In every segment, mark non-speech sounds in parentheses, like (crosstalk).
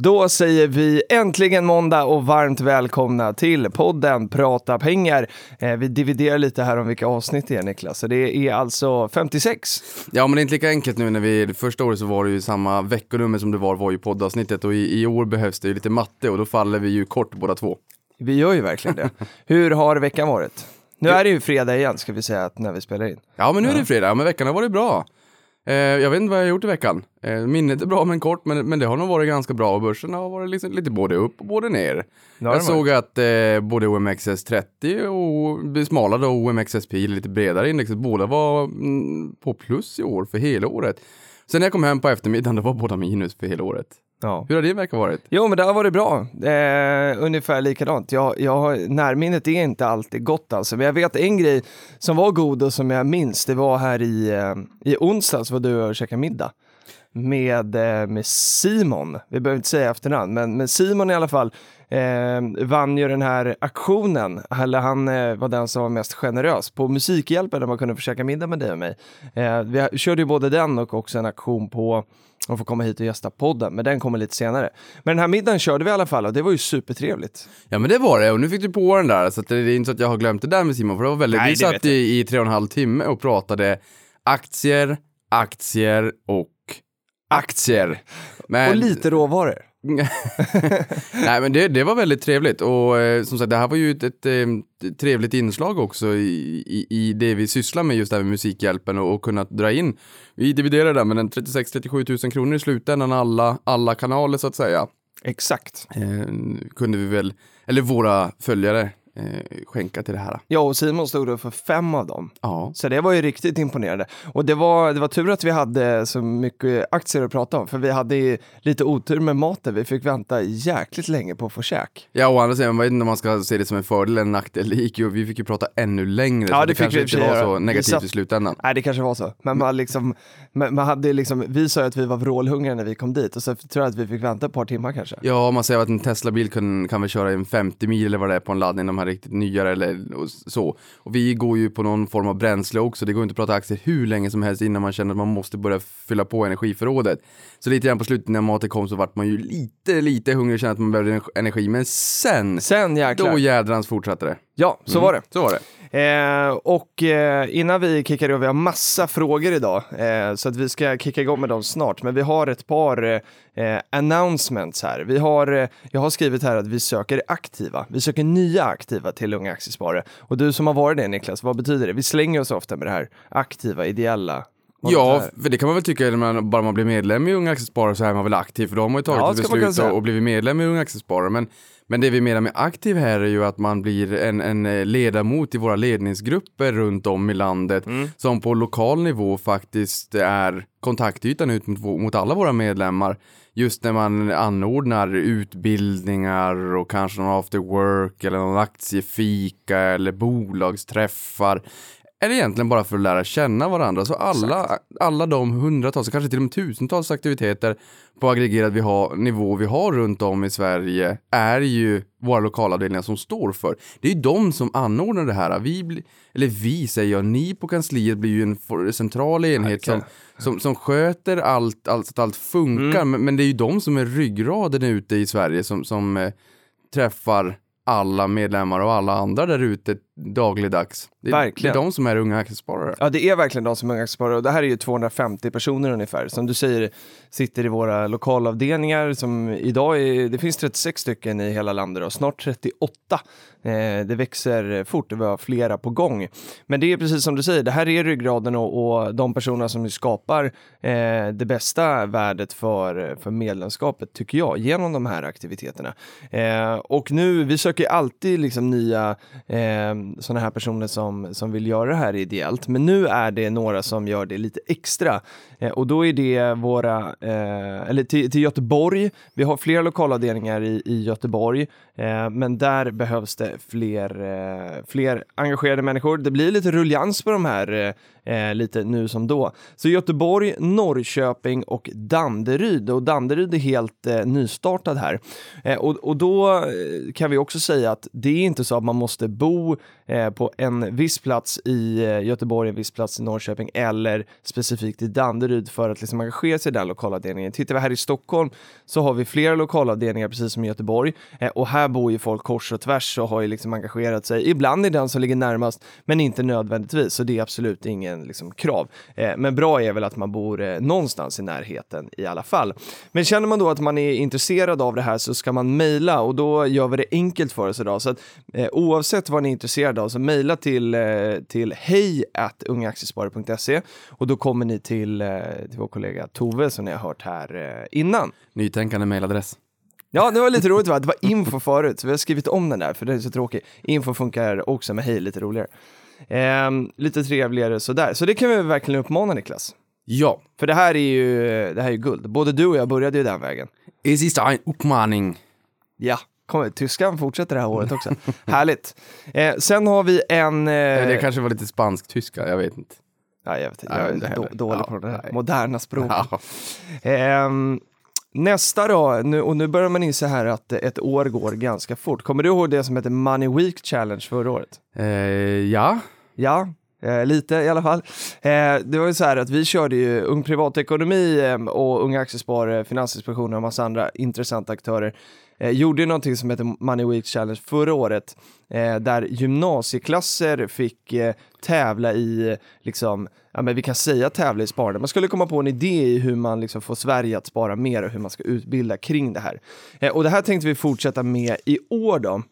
Då säger vi äntligen måndag och varmt välkomna till podden Prata pengar. Eh, vi dividerar lite här om vilka avsnitt det är Niklas, så det är alltså 56. Ja, men det är inte lika enkelt nu när vi, det första året så var det ju samma veckonummer som det var, var ju poddavsnittet och i, i år behövs det ju lite matte och då faller vi ju kort båda två. Vi gör ju verkligen det. Hur har veckan varit? Nu är det ju fredag igen ska vi säga att när vi spelar in. Ja, men nu är det fredag, men veckan har varit bra. Eh, jag vet inte vad jag har gjort i veckan. Eh, minnet är bra men kort, men, men det har nog varit ganska bra och börsen har varit liksom lite både upp och både ner. jag det såg att eh, både OMXS30 och det smala då OMXSP, lite bredare indexet, båda var mm, på plus i år för hela året. Sen när jag kom hem på eftermiddagen, då var båda minus för hela året. Ja. Hur har din vecka varit? Jo, men det har varit bra. Eh, ungefär likadant. Jag, jag, närminnet är inte alltid gott alltså, men jag vet en grej som var god och som jag minns, det var här i, eh, i onsdags var du och käkade middag med, eh, med Simon. Vi behöver inte säga efternamn, men, men Simon i alla fall eh, vann ju den här aktionen, eller han eh, var den som var mest generös på Musikhjälpen där man kunde käka middag med dig och mig. Eh, vi körde ju både den och också en aktion på att få komma hit och gästa podden, men den kommer lite senare. Men den här middagen körde vi i alla fall och det var ju supertrevligt. Ja men det var det och nu fick du på den där så det är inte så att jag har glömt det där med Simon för det var väldigt, Nej, vi det satt vet jag. i, i tre och en halv timme och pratade aktier, aktier och aktier. Men, Och lite råvaror. (laughs) Nej men det, det var väldigt trevligt och eh, som sagt det här var ju ett, ett, eh, trevligt inslag också i, i, i det vi sysslar med just det här med Musikhjälpen och, och kunna dra in. Vi dividerar det med en 36-37 000 kronor i slutändan alla, alla kanaler så att säga. Exakt. Eh, kunde vi väl, eller våra följare, eh, skänka till det här. Ja, och Simon stod då för fem av dem. Ja. Så det var ju riktigt imponerande. Och det var, det var tur att vi hade så mycket aktier att prata om, för vi hade lite otur med maten. Vi fick vänta jäkligt länge på att få käk. Ja, å andra sidan, jag vet inte om man ska se det som en fördel eller en nackdel. Det gick ju, vi fick ju prata ännu längre. Ja, så det fick kanske vi och inte var göra. så negativt satt- i slutändan. Nej, det kanske var så. Men man, liksom, man, man hade liksom, vi sa ju att vi var vrålhungriga när vi kom dit och så tror jag att vi fick vänta ett par timmar kanske. Ja, man säger att en Tesla-bil kan, kan väl köra en 50 mil eller vad det är på en laddning, de här riktigt nyare eller och så. Och vi går ju på någon form av bränsle också, det går inte att prata aktier hur länge som helst innan man känner att man måste börja fylla på energiförrådet. Så lite grann på slutet när maten kom så vart man ju lite, lite hungrig och kände att man behövde energi, men sen, Sen jäklar. då jädrans fortsatte det. Ja, så var det. Så var det. Eh, och eh, innan vi kickar igång, vi har massa frågor idag, eh, så att vi ska kicka igång med dem snart. Men vi har ett par eh, announcements här. Vi har, eh, jag har skrivit här att vi söker aktiva. Vi söker nya aktiva till Unga Aktiesparare. Och du som har varit det Niklas, vad betyder det? Vi slänger oss ofta med det här aktiva, ideella. Ja, det för det kan man väl tycka, man, bara man blir medlem i Unga Aktiesparare så är man väl aktiv, för då har ju tagit Ja, ett beslut och blivit medlem i Unga Aktiesparare. Men, men det vi menar med aktiv här är ju att man blir en, en eh, ledamot i våra ledningsgrupper runt om i landet, Mm. som på lokal nivå faktiskt är kontaktytan ut mot, mot alla våra medlemmar. Just när man anordnar utbildningar och kanske någon after work eller någon aktiefika eller bolagsträffar. Eller egentligen bara för att lära känna varandra. Så alla, alla de hundratals, kanske till och med tusentals aktiviteter på aggregerad vi har, nivå vi har runt om i Sverige är ju våra lokalavdelningar som står för. Det är ju de som anordnar det här. Vi, eller vi säger jag, ni på kansliet blir ju en central enhet som, som, som sköter allt, allt så att allt funkar. Men, men det är ju de som är ryggraden ute i Sverige som, som eh, träffar alla medlemmar och alla andra där ute dagligdags. Det, Verkligen. det är de som är unga aktiesparare. Ja, det är verkligen de som är Unga Aktiesparare och det här är ju 250 personer ungefär. Som du säger sitter i våra lokalavdelningar som idag är, det finns 36 stycken i hela landet och snart 38. Eh, det växer fort och vi har flera på gång. Men det är precis som du säger, det här är ryggraden och, och de personer som skapar eh, det bästa värdet för, för medlemskapet tycker jag genom de här aktiviteterna. Eh, och nu, vi söker alltid liksom nya, eh, sådana här personer som, som vill göra det här ideellt. Men nu är det några som gör det lite extra. Eh, och då är det våra, eh, eller till, till Göteborg, vi har flera lokalavdelningar i, i Göteborg, eh, men där behövs det fler, eh, fler engagerade människor. Det blir lite rullians på de här eh, eh, lite nu som då. Så Göteborg, Norrköping och Danderyd. Och Danderyd är helt eh, nystartad här. Eh, och, och då eh, kan vi också säga att det är inte så att man måste bo eh, på en viss plats i eh, Göteborg, en viss plats i Norrköping eller specifikt i Danderyd för att liksom engagera sig i den lokalavdelningen. Tittar vi här i Stockholm så har vi flera lokalavdelningar precis som i Göteborg eh, och här bor ju folk kors och tvärs och har ju liksom engagerat sig. Ibland i den som ligger närmast men inte nödvändigtvis så det är absolut ingen liksom, krav. Eh, men bra är väl att man bor eh, någonstans i närheten i alla fall. Men känner man då att man är intresserad av det här så ska man mejla och då gör vi det enkelt för oss idag. Så att, eh, oavsett vad ni är intresserade av så mejla till, till hej och då kommer ni till, till vår kollega Tove som ni har hört här innan. Nytänkande mejladress. Ja, det var lite roligt va? Det var info förut, så vi har skrivit om den där för det är så tråkigt. Info funkar också med hej lite roligare. Ehm, lite trevligare sådär. Så det kan vi verkligen uppmana Niklas. Ja, För det här är ju, det här är ju guld. Både du och jag började ju den vägen. es ist ein Uppmaning. Ja, kom, tyskan fortsätter det här året också. (laughs) Härligt. Eh, sen har vi en... Eh, Det kanske var lite spansk-tyska, jag vet inte. ja, jag, vet, inte, jag är då, dålig Ja, på det här moderna språket. Ja. Ehm, nästa då, nu, och nu börjar man inse här att ett år går ganska fort. Kommer du ihåg det som heter Money Week Challenge förra året? Eh, ja, Ja, eh, lite i alla fall. Eh, det var ju så här att vi körde ju Ung Privatekonomi eh, och Unga Aktiesparare, Finansinspektionen och massa andra intressanta aktörer eh, gjorde ju någonting som heter Money Week Challenge förra året eh, där gymnasieklasser fick eh, tävla i, liksom, ja men vi kan säga tävla i sparande. Man skulle komma på en idé i hur man liksom får Sverige att spara mer och hur man ska utbilda kring det här. Eh, och det här tänkte vi fortsätta med i år då.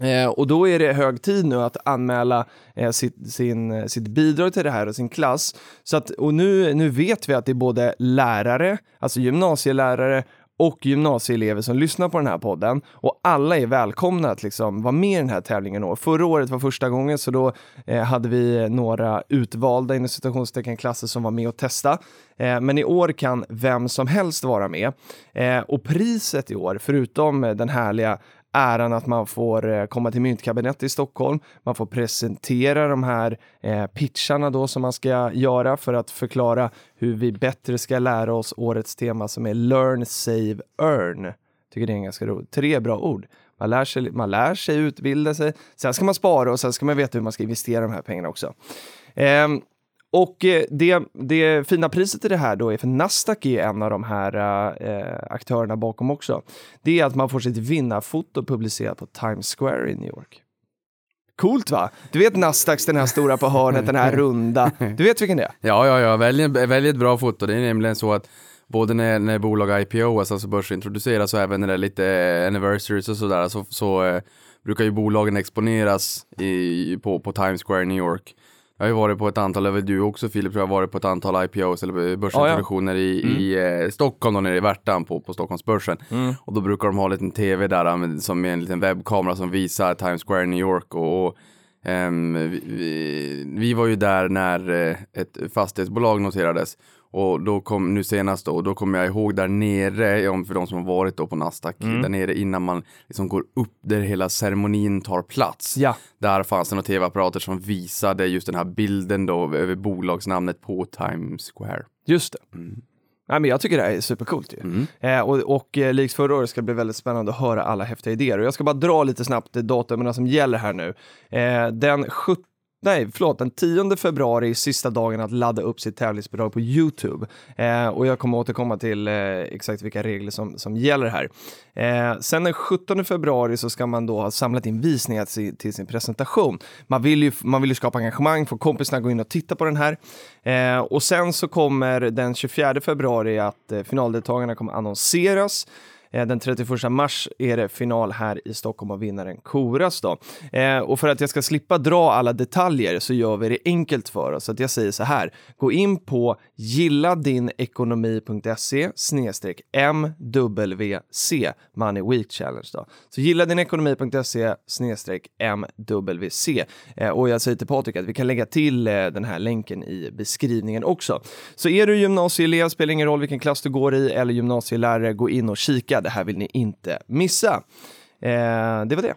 Eh, och då är det hög tid nu att anmäla eh, sitt, sin, eh, sitt bidrag till det här och sin klass. Så att, och nu, nu vet vi att det är både lärare, alltså gymnasielärare och gymnasieelever som lyssnar på den här podden och alla är välkomna att liksom vara med i den här tävlingen. år. Förra året var första gången så då eh, hade vi några utvalda inom citationstecken klasser som var med och testa. Eh, men i år kan vem som helst vara med. Eh, och priset i år, förutom den härliga äran att man får eh, komma till Myntkabinettet i Stockholm. Man får presentera de här eh, pitcharna då som man ska göra för att förklara hur vi bättre ska lära oss årets tema som är Learn, Save, Earn. Tycker det är en ganska roligt. Tre bra ord. Man lär, sig, man lär sig utbilda sig, sen ska man spara och sen ska man veta hur man ska investera de här pengarna också. Ehm, och eh, det, det fina priset i det här då är, för Nasdaq är en av de här eh, aktörerna bakom också, det är att man får sitt vinnarfoto publicerat på Times Square i New York. Coolt va? Du vet Nasdaqs, den här stora på hörnet, den här (laughs) runda. Du vet vilken det är? ja, ja, ja. Välj, välj ett bra foto. Det är nämligen så att både när, när bolag IPO, alltså börsintroduceras och även när det är lite anniversaries och sådär, så, så eh, brukar ju bolagen exponeras i, på, på Times Square i New York. Jag har ju varit på ett antal, även du också Filip, jag har varit på ett antal IPOs eller börsintroduktioner i, i eh, Stockholm och nere i Värtan på, på Stockholmsbörsen. Och då brukar de ha en liten tv där eh, med- som är en liten webbkamera som visar Times Square i New York. Och, och vi, vi, vi var ju där när eh, ett fastighetsbolag noterades och då kom, nu senast då, och då kommer jag ihåg där nere, om för de som har varit då på Nasdaq, där nere innan man liksom går upp där hela ceremonin tar plats. Ja. Där fanns det några tv-apparater som visade just den här bilden då över bolagsnamnet på Times Square. Just det. Nej, men jag tycker det här är supercoolt ju. Eh, och och eh, likt förra året ska det bli väldigt spännande att höra alla häftiga idéer. Och jag ska bara dra lite snabbt datumen som gäller här nu. Eh, den 17 Nej, förlåt, den 10 februari är sista dagen att ladda upp sitt tävlingsbidrag på Youtube. Eh, och jag kommer återkomma till eh, exakt vilka regler som, som gäller här. Eh, sen den 17 februari så ska man då ha samlat in visningar till, till sin presentation. Man vill, ju, man vill ju skapa engagemang, få kompisarna gå in och titta på den här. Eh, och sen så kommer den 24 februari att eh, finaldeltagarna kommer annonseras. Eh, den 31 mars är det final här i Stockholm och vinnaren koras då. Eh, och för att jag ska slippa dra alla detaljer så gör vi det enkelt för oss. Så att jag säger så här, gå in på gilladinekonomi.se snedstreck MWC Money Week Challenge då. Så gilladinnekonomi.se snedstreck MWC. Eh, och jag säger till Patrik att vi kan lägga till den här länken i beskrivningen också. Så är du gymnasieelev, spelar ingen roll vilken klass du går i, eller gymnasielärare, gå in och kika. Det här vill ni inte missa. Eh, det var det.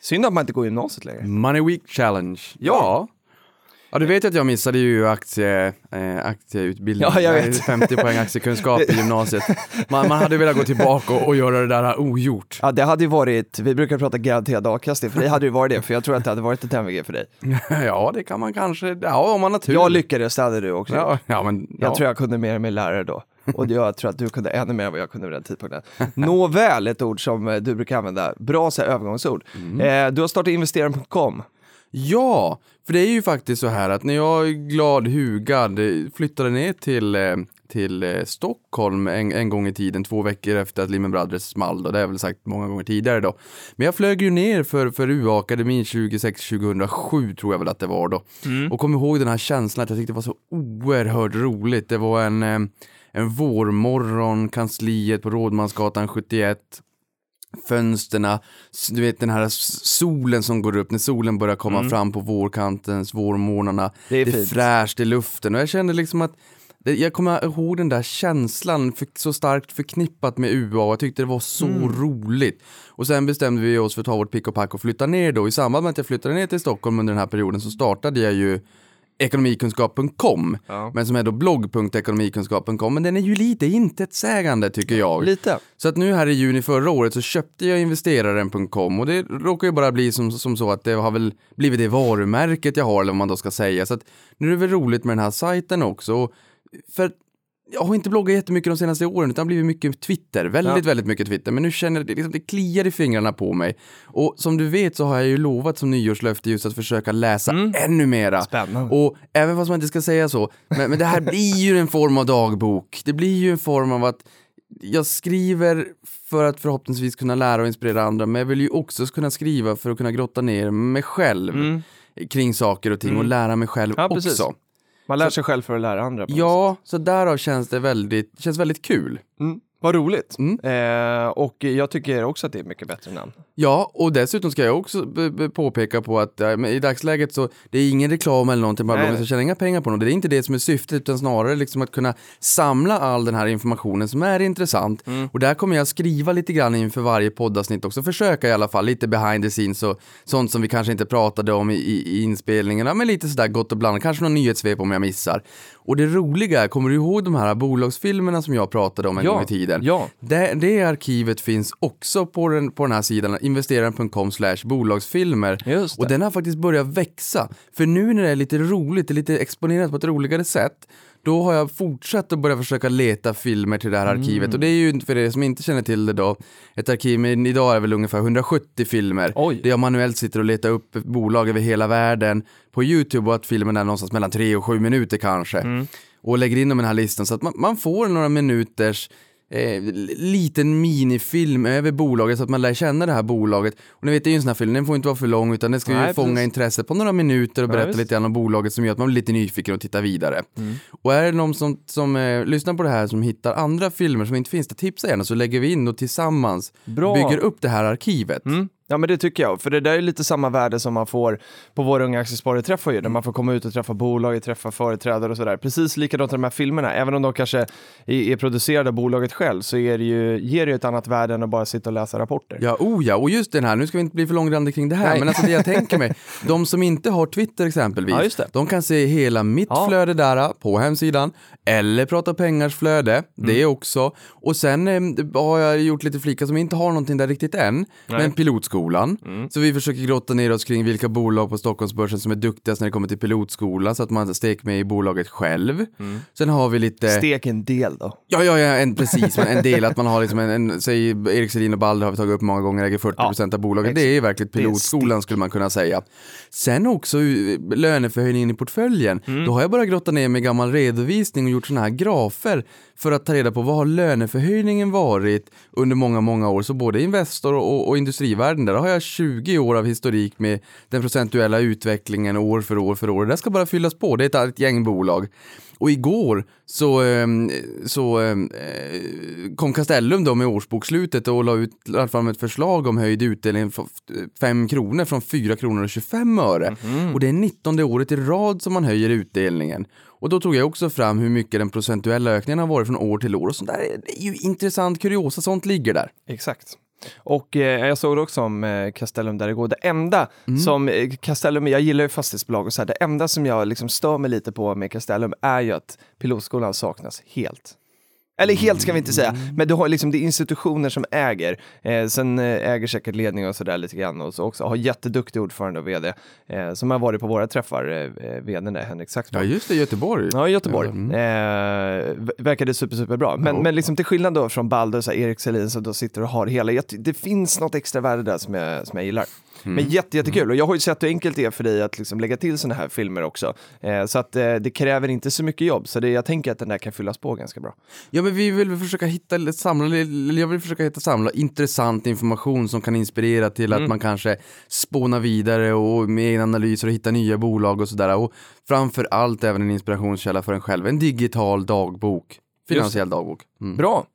Synd att man inte går gymnasiet längre. Money Week Challenge. Ja. Ja, du vet att jag missade ju aktie, eh, aktieutbildning. Ja, jag vet. 50 poäng aktiekunskap i gymnasiet. Man, man hade velat gå tillbaka och, och göra det där ogjort. Ja, det hade ju varit, vi brukar prata garanterad avkastning, för dig hade ju varit det, för jag tror att det hade varit ett MVG för dig. (laughs) ja, det kan man kanske, ja om man har tur. Jag lyckades, det hade du också. ja, ja, men, Jag ja. tror jag kunde mer än min lärare då. Och jag tror att du kunde ännu mer än vad jag kunde vid den tidpunkten. Nåväl, ett ord som eh, du brukar använda. Bra så här, övergångsord. Mm. Eh, du har startat investeraren.com. Ja, för det är ju faktiskt så här att när jag glad hugad eh, flyttade ner till, eh, till Stockholm en, en gång i tiden, två veckor efter att Lehman Brothers small då, det har jag väl sagt många gånger tidigare då. Men jag flög ju ner för, för UA-akademin 2006-2007 tror jag väl att det var då. Och kom ihåg den här känslan att jag tyckte det var så oerhört roligt. Det var en, en vårmorgon, kansliet på Rådmansgatan 71 fönsterna, du vet den här solen som går upp när solen börjar komma fram på vårkantens vårmorgnarna. Det är det är fräscht i luften och jag kände liksom att jag kommer ihåg den där känslan för, så starkt förknippat med UA och jag tyckte det var så roligt. Och sen bestämde vi oss för att ta vårt pick och pack och flytta ner då. I samband med att jag flyttade ner till Stockholm under den här perioden så startade jag ju ekonomikunskap.com, Ja. men som är då blogg.ekonomikunskap.com, men den är ju lite intetsägande tycker jag. Lite. Så att nu här i juni förra året så köpte jag investeraren.com och det råkar ju bara bli som, som så att det har väl blivit det varumärket jag har eller vad man då ska säga. Så att nu är det väl roligt med den här sajten också. För jag har inte bloggat jättemycket de senaste åren utan det har blivit mycket Twitter, väldigt, Ja. väldigt mycket Twitter. Men nu känner det, liksom, det kliar i fingrarna på mig. Och som du vet så har jag ju lovat som nyårslöfte just att försöka läsa ännu mera. Spännande. Och även fast man inte ska säga så, men, men det här blir ju en form av dagbok. Det blir ju en form av att jag skriver för att förhoppningsvis kunna lära och inspirera andra, men jag vill ju också kunna skriva för att kunna grotta ner mig själv kring saker och ting och lära mig själv Mm. Ja, precis. Man lär sig själv för att lära andra. Ja, så därav känns det väldigt, känns väldigt kul. Mm. Vad roligt. Mm. Eh, och jag tycker också att det är mycket bättre namn. Ja, och dessutom ska jag också påpeka på att men i dagsläget så det är ingen reklam eller någonting nej. så jag tjänar inga pengar på något. Det är inte det som är syftet, utan snarare liksom att kunna samla all den här informationen som är intressant. Mm. Och där kommer jag skriva lite grann inför varje poddavsnitt också, försöka i alla fall, lite behind the scenes och sånt som vi kanske inte pratade om i, i, i inspelningarna, men lite sådär gott och blandat, kanske någon nyhetssvep om jag missar. Och det roliga är, kommer du ihåg de här bolagsfilmerna som jag pratade om en Ja, gång i tiden? Ja. Det, det arkivet finns också på den, på den här sidan, investeraren.com slash bolagsfilmer. Det. Och den har faktiskt börjat växa. För nu när det är lite roligt, det är lite exponerat på ett roligare sätt, då har jag fortsatt att börja försöka leta filmer till det här arkivet. Mm. Och det är ju, för er som inte känner till det då, ett arkiv med idag är väl ungefär 170 filmer. Oj. Där jag manuellt sitter och letar upp bolag över hela världen på YouTube och att filmen är någonstans mellan 3 och 7 minuter kanske. Mm. Och lägger in dem i den här listan så att man, man får några minuters eh, liten minifilm över bolaget så att man lär känna det här bolaget. Och ni vet, det är ju en sån här film, den får inte vara för lång utan den ska ju Nej, fånga precis. intresset på några minuter och Ja, berätta visst. lite grann om bolaget som gör att man blir lite nyfiken och tittar vidare. Mm. Och är det någon som, som eh, lyssnar på det här som hittar andra filmer som inte finns, där tipsa gärna så lägger vi in och tillsammans Bra. bygger upp det här arkivet. Mm. Ja men det tycker jag, för det där är lite samma värde som man får på våra unga aktiesparare-träffar ju, där man får komma ut och träffa bolag, träffa företrädare och sådär. Precis likadant i de här filmerna, även om de kanske är, producerade av bolaget själv så är det ju, ger det ju ett annat värde än att bara sitta och läsa rapporter. Ja, oh ja, och just den här, nu ska vi inte bli för långrandiga kring det här, Nej. men alltså det jag tänker mig, (laughs) de som inte har Twitter exempelvis, Ja, de kan se hela mitt Ja. flöde där på hemsidan, eller Prata Pengars flöde, Mm. det också. Och sen eh, har jag gjort lite flikar som inte har någonting där riktigt än, men pilotskolan pilotskolan. Så vi försöker grotta ner oss kring vilka bolag på Stockholmsbörsen som är duktigast när det kommer till pilotskolan så att man stek med i bolaget själv. Sen har vi lite... Stek en del då. Ja, ja, ja en, precis, men en del att man har liksom en, en säg Erik Selin och Balder har vi tagit upp många gånger, äger 40% av bolaget. Det är verkligen pilotskolan skulle man kunna säga. Sen också uh, löneförhöjningen i portföljen. Mm. Då har jag bara grottat ner med gammal redovisning och gjort sådana här grafer för att ta reda på vad har löneförhöjningen varit under många, många år. Så både Investor och, och industrivärlden, där har jag 20 år av historik med den procentuella utvecklingen år för år för år. Det där ska bara fyllas på, det är ett, ett gäng bolag. Och igår så, ehm, så ehm, eh, kom Castellum då med årsbokslutet och la ut lade fram ett förslag om höjd utdelning för 5 kronor från 4 kronor och 25 öre. Och det är 19 året i rad som man höjer utdelningen. Och då tog jag också fram hur mycket den procentuella ökningen har varit från år till år och sånt där. Det är ju intressant kuriosa, sånt ligger där. Exakt. Och eh, jag såg det också om eh, Castellum där det går. Det enda som eh, Castellum, jag gillar ju fastighetsbolag och så här, det enda som jag liksom stör mig lite på med Castellum är ju att pilotskolan saknas helt. Eller helt ska vi inte säga, men du har liksom, det är institutioner som äger. Eh, sen eh, äger säkert ledning och sådär lite grann och så också har jätteduktig ordförande och vd eh, som har varit på våra träffar, eh, eh, vdn är Henrik Saxman. Ja, just det, Göteborg. Ja, i Göteborg. Mm. Eh, verkade super, super bra. Men, Ja. men liksom till skillnad då från Balder och Erik Selin som då sitter och har hela, det finns något extra värde där som jag, som jag gillar. Mm. Men jätte, jättekul och jag har ju sett hur enkelt det är för dig att liksom lägga till sådana här filmer också. Eh, så att eh, det kräver inte så mycket jobb, så det, jag tänker att den där kan fyllas på ganska bra. Ja men vi vill försöka hitta, samla, jag vill försöka hitta samla intressant information som kan inspirera till att man kanske spånar vidare och med egna analyser och hitta nya bolag och sådär. Och framför allt även en inspirationskälla för en själv, en digital dagbok. Finansiell dagbok. Mm. Bra.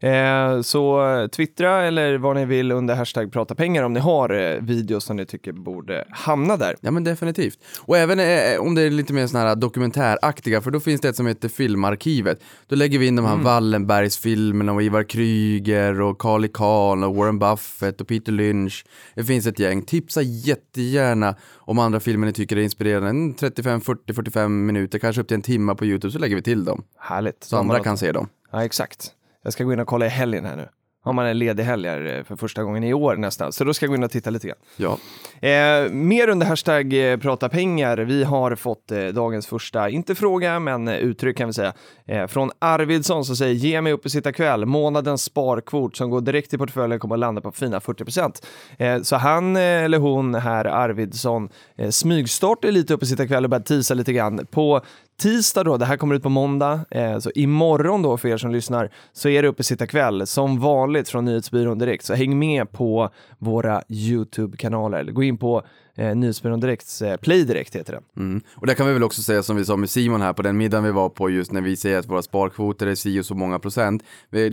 Eh, så eh, twittra eller vad ni vill under hashtag prata pengar om ni har eh, videos som ni tycker borde hamna där. Ja men definitivt. Och även eh, om det är lite mer sådana här dokumentäraktiga, för då finns det ett som heter Filmarkivet. Då lägger vi in de här Wallenbergs-filmerna och Ivar Kryger och Carly Kahn och Warren Buffett och Peter Lynch. Det finns ett gäng. Tipsa jättegärna om andra filmer ni tycker är inspirerande. En 35, 40, 45 minuter, kanske upp till en timme på YouTube, så lägger vi till dem. Härligt. Så andra kan se dem. Ja, exakt. Jag ska gå in och kolla i helgen här nu. Har man en ledig helg här eh, för första gången i år nästan, så då ska jag gå in och titta lite grann. Ja. Eh, mer under hashtag eh, prata pengar. Vi har fått eh, dagens första, inte fråga, men eh, uttryck kan vi säga, eh, från Arvidsson som säger ge mig upp och sitta kväll. Månadens sparkvot som går direkt i portföljen kommer att landa på fina 40 eh, Så han eller hon här, Arvidsson, eh, smygstartar lite upp och sitta kväll och börjar tisa lite grann. På tisdag då, det här kommer ut på måndag, eh, så imorgon då för er som lyssnar så är det uppe sitta kväll som vanligt från Nyhetsbyrån Direkt. Så häng med på våra YouTube-kanaler. Gå in på eh, Nyhetsbyrån Direkts eh, Play Direkt heter den. Mm. Och där kan vi väl också säga som vi sa med Simon här på den middagen vi var på just när vi säger att våra sparkvoter är si och så många procent.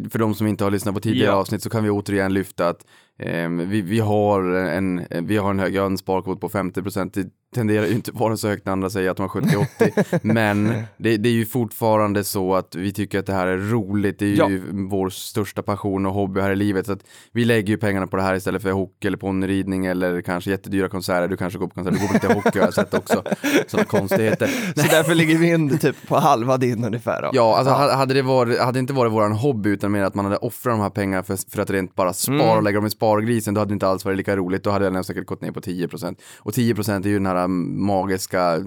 För de som inte har lyssnat på tidigare Ja. avsnitt så kan vi återigen lyfta att ehm, vi, vi, har en, vi har en hög, jag har en sparkvot på 50 procent. Det tenderar ju inte vara så högt när andra säger att de har 70-80. (laughs) men det, det är ju fortfarande så att vi tycker att det här är roligt. Det är ju vår största passion och hobby här i livet. Så att vi lägger ju pengarna på det här istället för hockey eller ponnyridning eller kanske jättedyra konserter. Du kanske går på konserter, du går på lite hockey har jag sett också. Sådana (laughs) konstigheter. Så därför ligger vi in typ på halva din ungefär. Då. Ja, alltså ha- hade det, varit, hade det inte varit våran hobby utan mer att man hade offrat de här pengarna för, för att rent bara spara Mm. och lägga dem i spargrisen, då hade det inte alls varit lika roligt. Då hade jag säkert gått ner på 10%. Och 10% är ju den här magiska eh,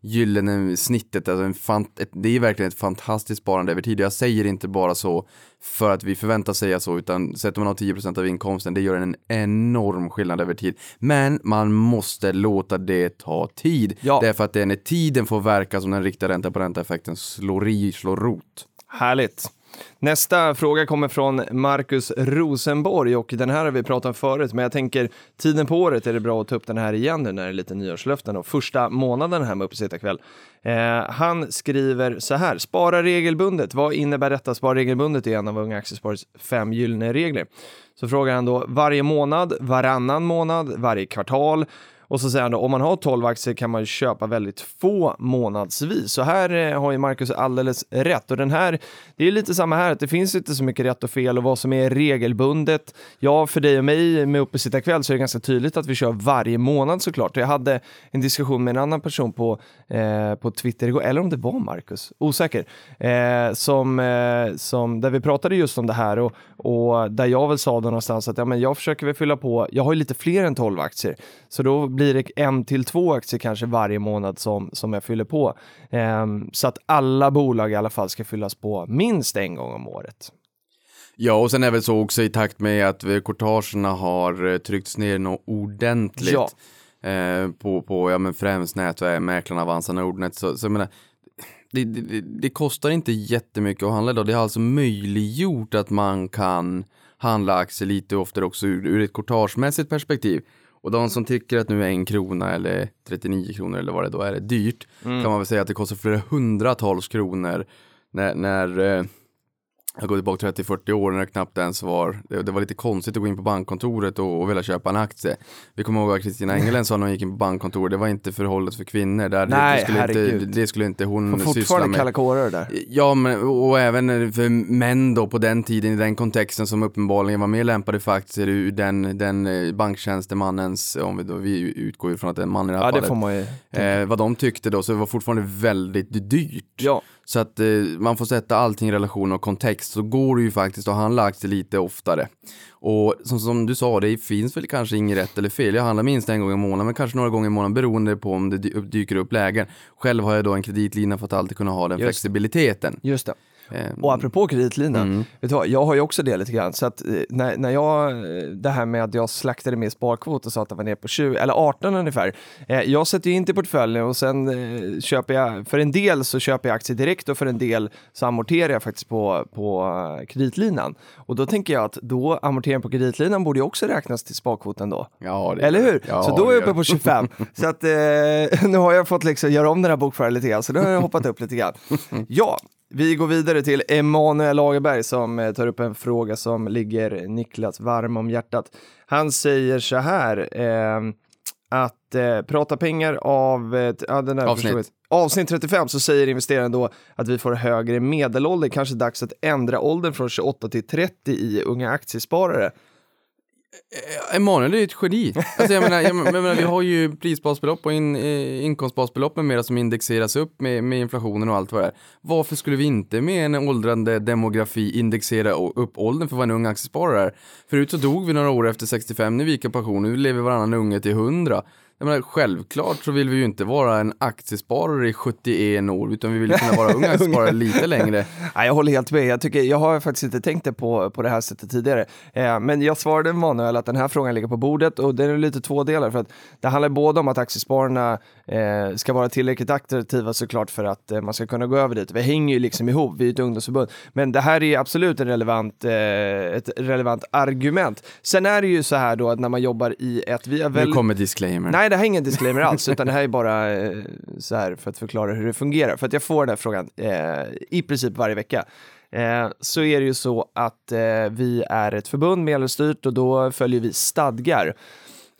gyllene snittet. Alltså en fant- det är verkligen ett fantastiskt sparande över tid. Jag säger inte bara så för att vi förväntas säga så, utan sätter man av 10% av inkomsten, det gör en enorm skillnad över tid. Men man måste låta det ta tid. Ja. Därför att det är när tiden får verka som den riktiga ränta på ränta-effekten slår i, slår rot. Härligt. Nästa fråga kommer från Marcus Rosenborg och den här har vi pratat om förut, men jag tänker tiden på året är det bra att ta upp den här igen nu när det är lite nyårslöften och första månaden här med Uppesittarkväll. Eh, han skriver så här, spara regelbundet. Vad innebär detta? Spara regelbundet är en av Unga Aktiesparares fem gyllene regler. Så frågar han då varje månad, varannan månad, varje kvartal och så säger han då, om man har 12 aktier kan man ju köpa väldigt få månadsvis. Så här eh, har ju Marcus alldeles rätt. Och den här, det är lite samma här, att det finns inte så mycket rätt och fel och vad som är regelbundet. Ja, för dig och mig med Uppesittarkväll så är det ganska tydligt att vi kör varje månad såklart. Jag hade en diskussion med en annan person på, eh, på Twitter igår, eller om det var Marcus, osäker, eh, som, eh, som, där vi pratade just om det här och, och där jag väl sa då någonstans att ja, men jag försöker väl fylla på, jag har ju lite fler än 12 aktier, så då blir det en till två aktier kanske varje månad som, som jag fyller på. Eh, så att alla bolag i alla fall ska fyllas på minst en gång om året. Ja, och sen är väl så också i takt med att eh, courtagerna har eh, tryckts ner något ordentligt. Ja. Eh, på, på ja, men främst nätmäklarna Avanza Nordnet. Så, så jag menar, det, det, det kostar inte jättemycket att handla idag. Det har alltså möjliggjort att man kan handla aktier lite oftare också ur, ur ett courtagemässigt perspektiv. Och de som tycker att nu är en krona eller 39 kronor eller vad det då är, är dyrt, kan man väl säga att det kostar flera hundratals kronor när, när eh, jag går tillbaka 30-40 år när det knappt ens var, det, det var lite konstigt att gå in på bankkontoret och, och vilja köpa en aktie. Vi kommer ihåg att Kristina Engelen sa när hon gick in på bankkontoret, det var inte förhållet för kvinnor. Där, Nej, det, skulle inte, herregud. det skulle inte hon syssla fortfarande med. kalla kårar där. Ja, men, och även för män då på den tiden i den kontexten som uppenbarligen var mer lämpade för aktier ur den, den eh, banktjänstemannens, om vi, då, vi utgår ju från att det är en man i det här Ja, det fallet, får man ju. eh, vad de tyckte då, så det var fortfarande väldigt dyrt. Ja. Så att eh, man får sätta allting i relation och kontext, så går det ju faktiskt att handla aktier lite oftare. Och som, som du sa, det finns väl kanske inget rätt eller fel. Jag handlar minst en gång i månaden, men kanske några gånger i månaden beroende på om det dy- dyker upp lägen. Själv har jag då en kreditlina för att alltid kunna ha den Just. flexibiliteten. Just det. Ehm, Och apropå kreditlina, Mm. vet du vad, jag har ju också det lite grann. Så att eh, när, när jag, det här med att jag slaktade med sparkvot och sa att det var ner på 20, eller 18 ungefär. Eh, jag sätter ju in till portföljen och sen eh, köper jag, för en del så köper jag aktier direkt och för en del så amorterar jag faktiskt på, på kreditlinan. Och då tänker jag att då amorteringen på kreditlinan borde ju också räknas till sparkvoten då. Ja, det Eller hur? Ja, så då är jag uppe på 25. (laughs) så att eh, (laughs) nu har jag fått liksom göra om den här bokföringen lite grann, så då har jag hoppat upp lite grann. (laughs) Ja, vi går vidare till Emanuel Lagerberg som eh, tar upp en fråga som ligger Niklas varm om hjärtat. Han säger så här, eh, att eh, prata pengar av eh, ja, den här Avsnitt. avsnitt 35 så säger investeraren då att vi får högre medelålder, kanske dags att ändra åldern från 28 till 30 i unga aktiesparare. Eh, Emanuel är ju ett geni. Alltså jag menar, jag menar, vi har ju prisbasbelopp och in, eh, inkomstbasbelopp med mera som indexeras upp med, med inflationen och allt vad det är. Varför skulle vi inte med en åldrande demografi indexera upp åldern för vad en ung aktiesparare är? Förut så dog vi några år efter 65, nu viker vi gick i pension, nu lever varannan unge till 100. Jag menar, självklart så vill vi ju inte vara en aktiesparare i 71 år, utan vi vill kunna vara (laughs) unga aktiesparare lite längre. Nej, jag håller helt med. Jag, tycker, jag har faktiskt inte tänkt det på, på det här sättet tidigare. Eh, men jag svarade Manuel att den här frågan ligger på bordet och det är lite två delar. För att det handlar både om att aktiespararna eh, ska vara tillräckligt attraktiva såklart för att eh, man ska kunna gå över dit. Vi hänger ju liksom ihop, vi är ett ungdomsförbund. Men det här är absolut en relevant, eh, ett relevant argument. Sen är det ju så här då att när man jobbar i ett... Vi har Nu väl... kommer disclaimer. Nej, Nej det här är ingen disclaimer alls, utan det här är bara eh, så här för att förklara hur det fungerar. För att jag får den här frågan eh, i princip varje vecka. Eh, så är det ju så att eh, vi är ett förbund medlemsstyrt och då följer vi stadgar.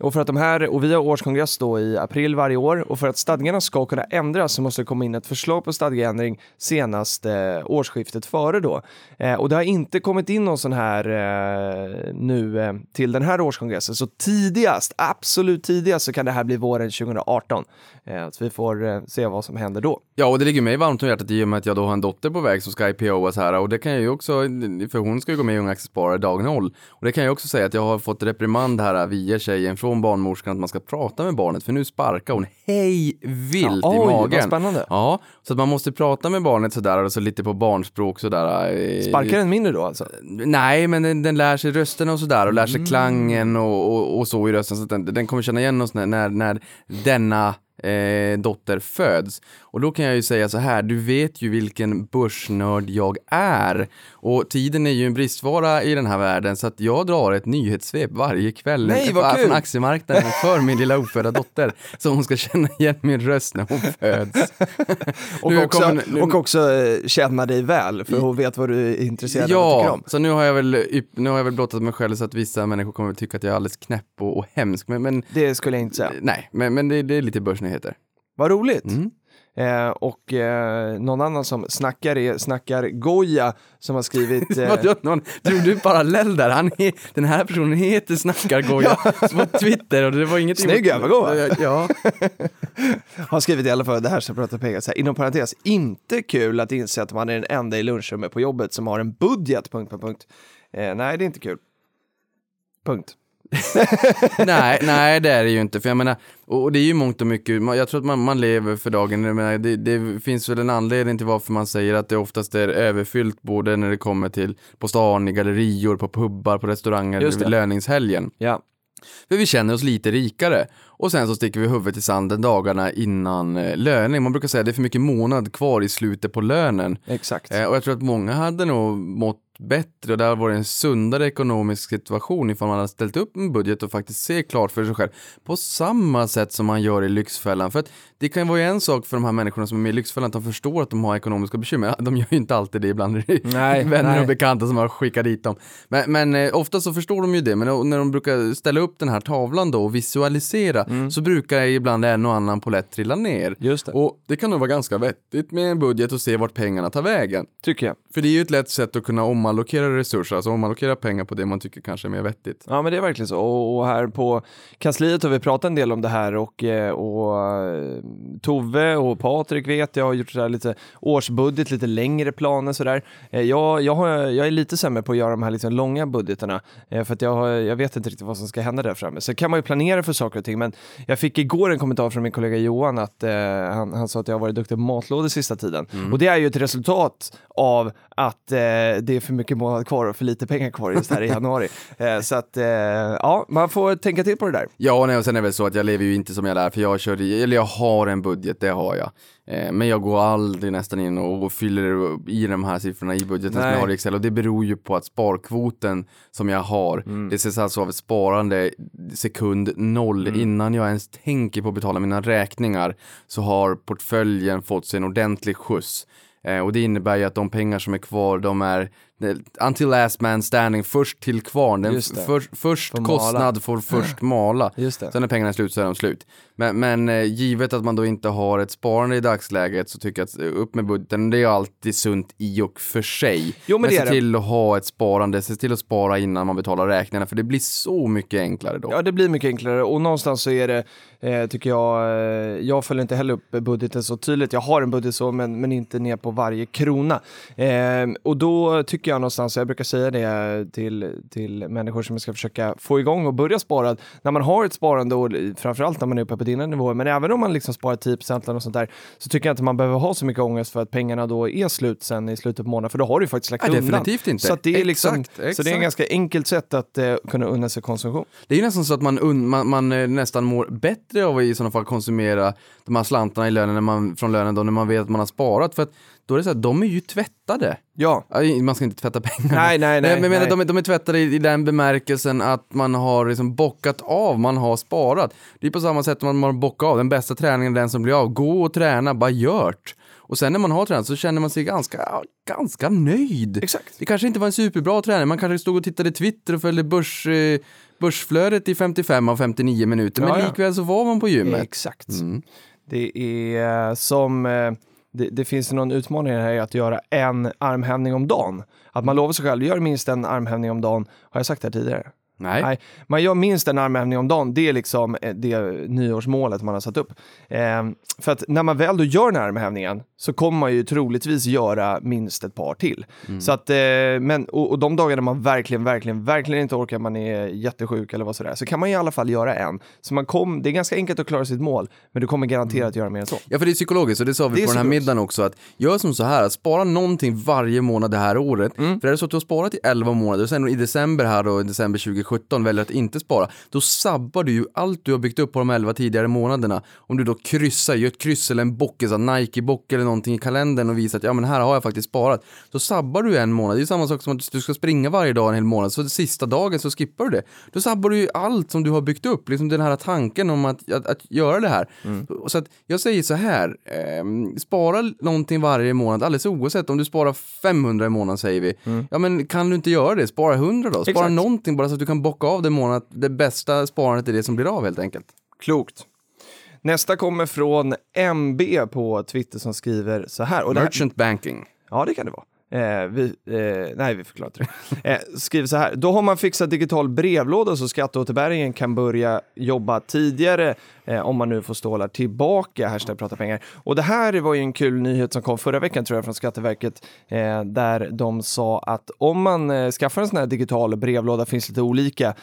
Och för att de här, och vi har årskongress då i april varje år och för att stadgarna ska kunna ändras så måste det komma in ett förslag på stadgeändring senast eh, årsskiftet före då. Eh, och det har inte kommit in någon sån här eh, nu eh, till den här årskongressen. Så tidigast, absolut tidigast så kan det här bli våren 2018. Eh, så vi får eh, se vad som händer då. Ja, och det ligger mig varmt om hjärtat i och med att jag då har en dotter på väg som ska IPOas här och det kan jag ju också, för hon ska ju gå med i Unga Aktiesparare dag noll. Och det kan jag också säga att jag har fått reprimand här via tjejen från barnmorskan att man ska prata med barnet för nu sparkar hon hej vilt Ja, i oj, magen. spännande. Ja, så att man måste prata med barnet sådär, alltså lite på barnspråk sådär. eh, Sparkar den mindre då alltså? Nej, men den, den lär sig rösten och sådär och lär sig Mm. klangen och, och, och så i rösten så den, den kommer känna igen oss när, när, när denna eh, dotter föds. Och då kan jag ju säga så här, du vet ju vilken börsnörd jag är. Och tiden är ju en bristvara i den här världen så att jag drar ett nyhetssvep varje kväll Nej, vad från kul! aktiemarknaden för min lilla ofödda dotter. Så hon ska känna igen min röst när hon föds. (laughs) Och, Nu också, kommer- nu- och också eh, känna dig väl, för hon vet vad du är intresserad av och tycker Ja, om. så nu har jag väl, nu har jag väl blottat mig själv så att vissa människor kommer att tycka att jag är alldeles knäpp och, och hemsk. Men, men Det skulle jag inte säga. nej, men, men det, det är lite börsnyheter. Vad roligt. Mm. Eh, och eh, någon annan som snackar är Snackar Goja som har skrivit... (laughs) Eh, Vadå, någon, drog du en parallell där? Han är, den här personen heter Snackargoja (laughs) på Twitter och det var inget... Snygg övergång. Ja, (laughs) har skrivit i alla fall det här som pratar pengar. Så här, inom parentes, inte kul att inse att man är den enda i lunchrummet på jobbet som har en budget. Punkt, punkt, punkt. Eh, nej, det är inte kul. Punkt. (laughs) nej, nej det är det ju inte. För jag menar, och, det är ju mångt och mycket, jag tror att man, man lever för dagen. Jag menar, det, det finns väl en anledning till varför man säger att det oftast är överfyllt både när det kommer till på stan, i gallerior, på pubbar, på restauranger, vid löningshelgen. Ja, För vi känner oss lite rikare. Och sen så sticker vi huvudet i sanden dagarna innan eh, löning. Man brukar säga att det är för mycket månad kvar i slutet på lönen. exakt. Eh, och jag tror att många hade nog mått bättre och det hade varit en sundare ekonomisk situation ifall man hade ställt upp en budget och faktiskt se klart för sig själv. På samma sätt som man gör i Lyxfällan. För att det kan ju vara en sak för de här människorna som är med i Lyxfällan att de förstår att de har ekonomiska bekymmer. De gör ju inte alltid det, ibland (laughs) är det Nej, vänner nej. och bekanta som har skickat dit dem. Men, men eh, ofta så förstår de ju det, men när de brukar ställa upp den här tavlan då och visualisera så brukar ibland en och annan polett trilla ner. Mm. Just det. Och det kan nog vara ganska vettigt med en budget och se vart pengarna tar vägen. Tycker jag. För det är ju ett lätt sätt att kunna omallokera resurser, alltså omallokera pengar på det man tycker kanske är mer vettigt. Ja men det är verkligen så. Och, här på kansliet har vi pratat en del om det här och, eh, och eh, Tove och Patrik vet jag har gjort så här lite årsbudget, lite längre planer sådär. Eh, Jag, jag, har, jag är lite sämre på att göra de här liksom långa budgeterna för att jag, har, jag vet inte riktigt vad som ska hända där framme. Så kan man ju planera för saker och ting men jag fick igår en kommentar från min kollega Johan att eh, han, han sa att jag har varit duktig på matlådor sista tiden. Och det är ju ett resultat av att eh, det är för mycket månad kvar och för lite pengar kvar just här i januari. (laughs) Eh, så att, eh, ja, man får tänka till på det där. Ja, nej, och sen är det väl så att jag lever ju inte som jag lär, för jag kör eller jag har en budget, det har jag. Eh, men jag går aldrig nästan in och, fyller i de här siffrorna i budgeten som Nej. jag har i Excel och det beror ju på att sparkvoten som jag har, Mm. det ses alltså av ett sparande sekund noll Mm. innan jag ens tänker på att betala mina räkningar så har portföljen fått sig en ordentlig skjuts. Eh, och det innebär ju att de pengar som är kvar, de är until last man standing, först till kvarn. Den för, först mala. kostnad får först mala. (clears throat) Just det. Sen när pengarna är slut så är de slut. Men, men eh, givet att man då inte har ett sparande i dagsläget så tycker jag att eh, upp med budgeten, det är alltid sunt i och för sig. Jo, men det se det. till att ha ett sparande, se till att spara innan man betalar räkningarna för det blir så mycket enklare då. Ja, det blir mycket enklare och någonstans så är det, eh, tycker jag, eh, jag följer inte heller upp budgeten så tydligt. Jag har en budget så, men, men inte ner på varje krona. Eh, och då tycker jag någonstans, jag brukar säga det till, till människor som ska försöka få igång och börja spara, när man har ett sparande och framförallt när man är uppe på dina nivåer, men även om man liksom sparar 10% eller något sånt där, så tycker jag inte man behöver ha så mycket ångest för att pengarna då är slut sen i slutet på månaden, för då har du faktiskt lagt Nej, undan. definitivt inte. Så, det är liksom, Exakt, så det är exakt. en ganska enkelt sätt att eh, kunna unna sig konsumtion. Det är ju nästan så att man, man, man eh, nästan mår bättre av att i sådana fall konsumera de här slantarna i lönen när man, från lönen då när man vet att man har sparat. För att då är det så här, de är ju tvättade. Ja, Ja, Man ska inte tvätta pengar. Nej, nej, nej, Men jag menar, nej. De, är, de är tvättade i, i den bemärkelsen att man har liksom bockat av, man har sparat. Det är på samma sätt man har bockat av. Den bästa träningen är den som blir av. Gå och träna, bara gjort. Och sen när man har tränat så känner man sig ganska, ja, ganska nöjd. Exakt. Det kanske inte var en superbra träning, man kanske stod och tittade Twitter och följde börs, eh, börsflödet i 55 av 59 minuter, Ja, men ja. likväl så var man på gymmet. Exakt. Mm. Det är eh, som, eh, det, det finns någon utmaning här i att göra en armhävning om dagen. Att man lovar sig själv, gör minst en armhävning om dagen. Har jag sagt det här tidigare? Nej. Nej, man gör minst en armhävning om dagen. Det är liksom eh, det nyårsmålet man har satt upp. Eh, för att när man väl då gör den här armhävningen så kommer man ju troligtvis göra minst ett par till. Så att, eh, men, och, och de dagarna man verkligen, verkligen, verkligen inte orkar, man är jättesjuk eller vad sådär, så kan man i alla fall göra en. Så man kom, det är ganska enkelt att klara sitt mål, men du kommer garanterat göra mer än så. Ja, för det är psykologiskt och det sa vi Det på den här middagen också att gör som så här, att spara någonting varje månad det här året. Mm. För är det så att du har sparat i 11 månader och sen i december här då, i december 2017 17 väljer att inte spara, då sabbar du ju allt du har byggt upp på de 11 tidigare månaderna. Om du då kryssar, gör ett kryss eller en bock, en Nike-bock eller någonting i kalendern och visar att ja men här har jag faktiskt sparat. Då sabbar du en månad. Det är samma sak som att du ska springa varje dag en hel månad, så sista dagen så skippar du det. Då sabbar du ju allt som du har byggt upp, liksom den här tanken om att, att, att göra det här. Så att jag säger så här, ehm, spara någonting varje månad, alldeles oavsett om du sparar 500 i månaden säger vi. Ja men kan du inte göra det, spara 100 då. Spara Exakt. någonting bara så att du kan bocka av det månad, det bästa sparandet är det som blir av helt enkelt. Klokt. Nästa kommer från MB på Twitter som skriver så här. Och det här Merchant banking. Ja, det kan det vara. Eh, vi, eh, nej, vi förklarar inte det. Eh, skriver så här. Då har man fixat digital brevlåda så skatteåterbäringen kan börja jobba tidigare eh, om man nu får stålar tillbaka. Hashtag prata pengar. Och det här var ju en kul nyhet som kom förra veckan tror jag från Skatteverket eh, där de sa att om man eh, skaffar en sån här digital brevlåda finns lite olika.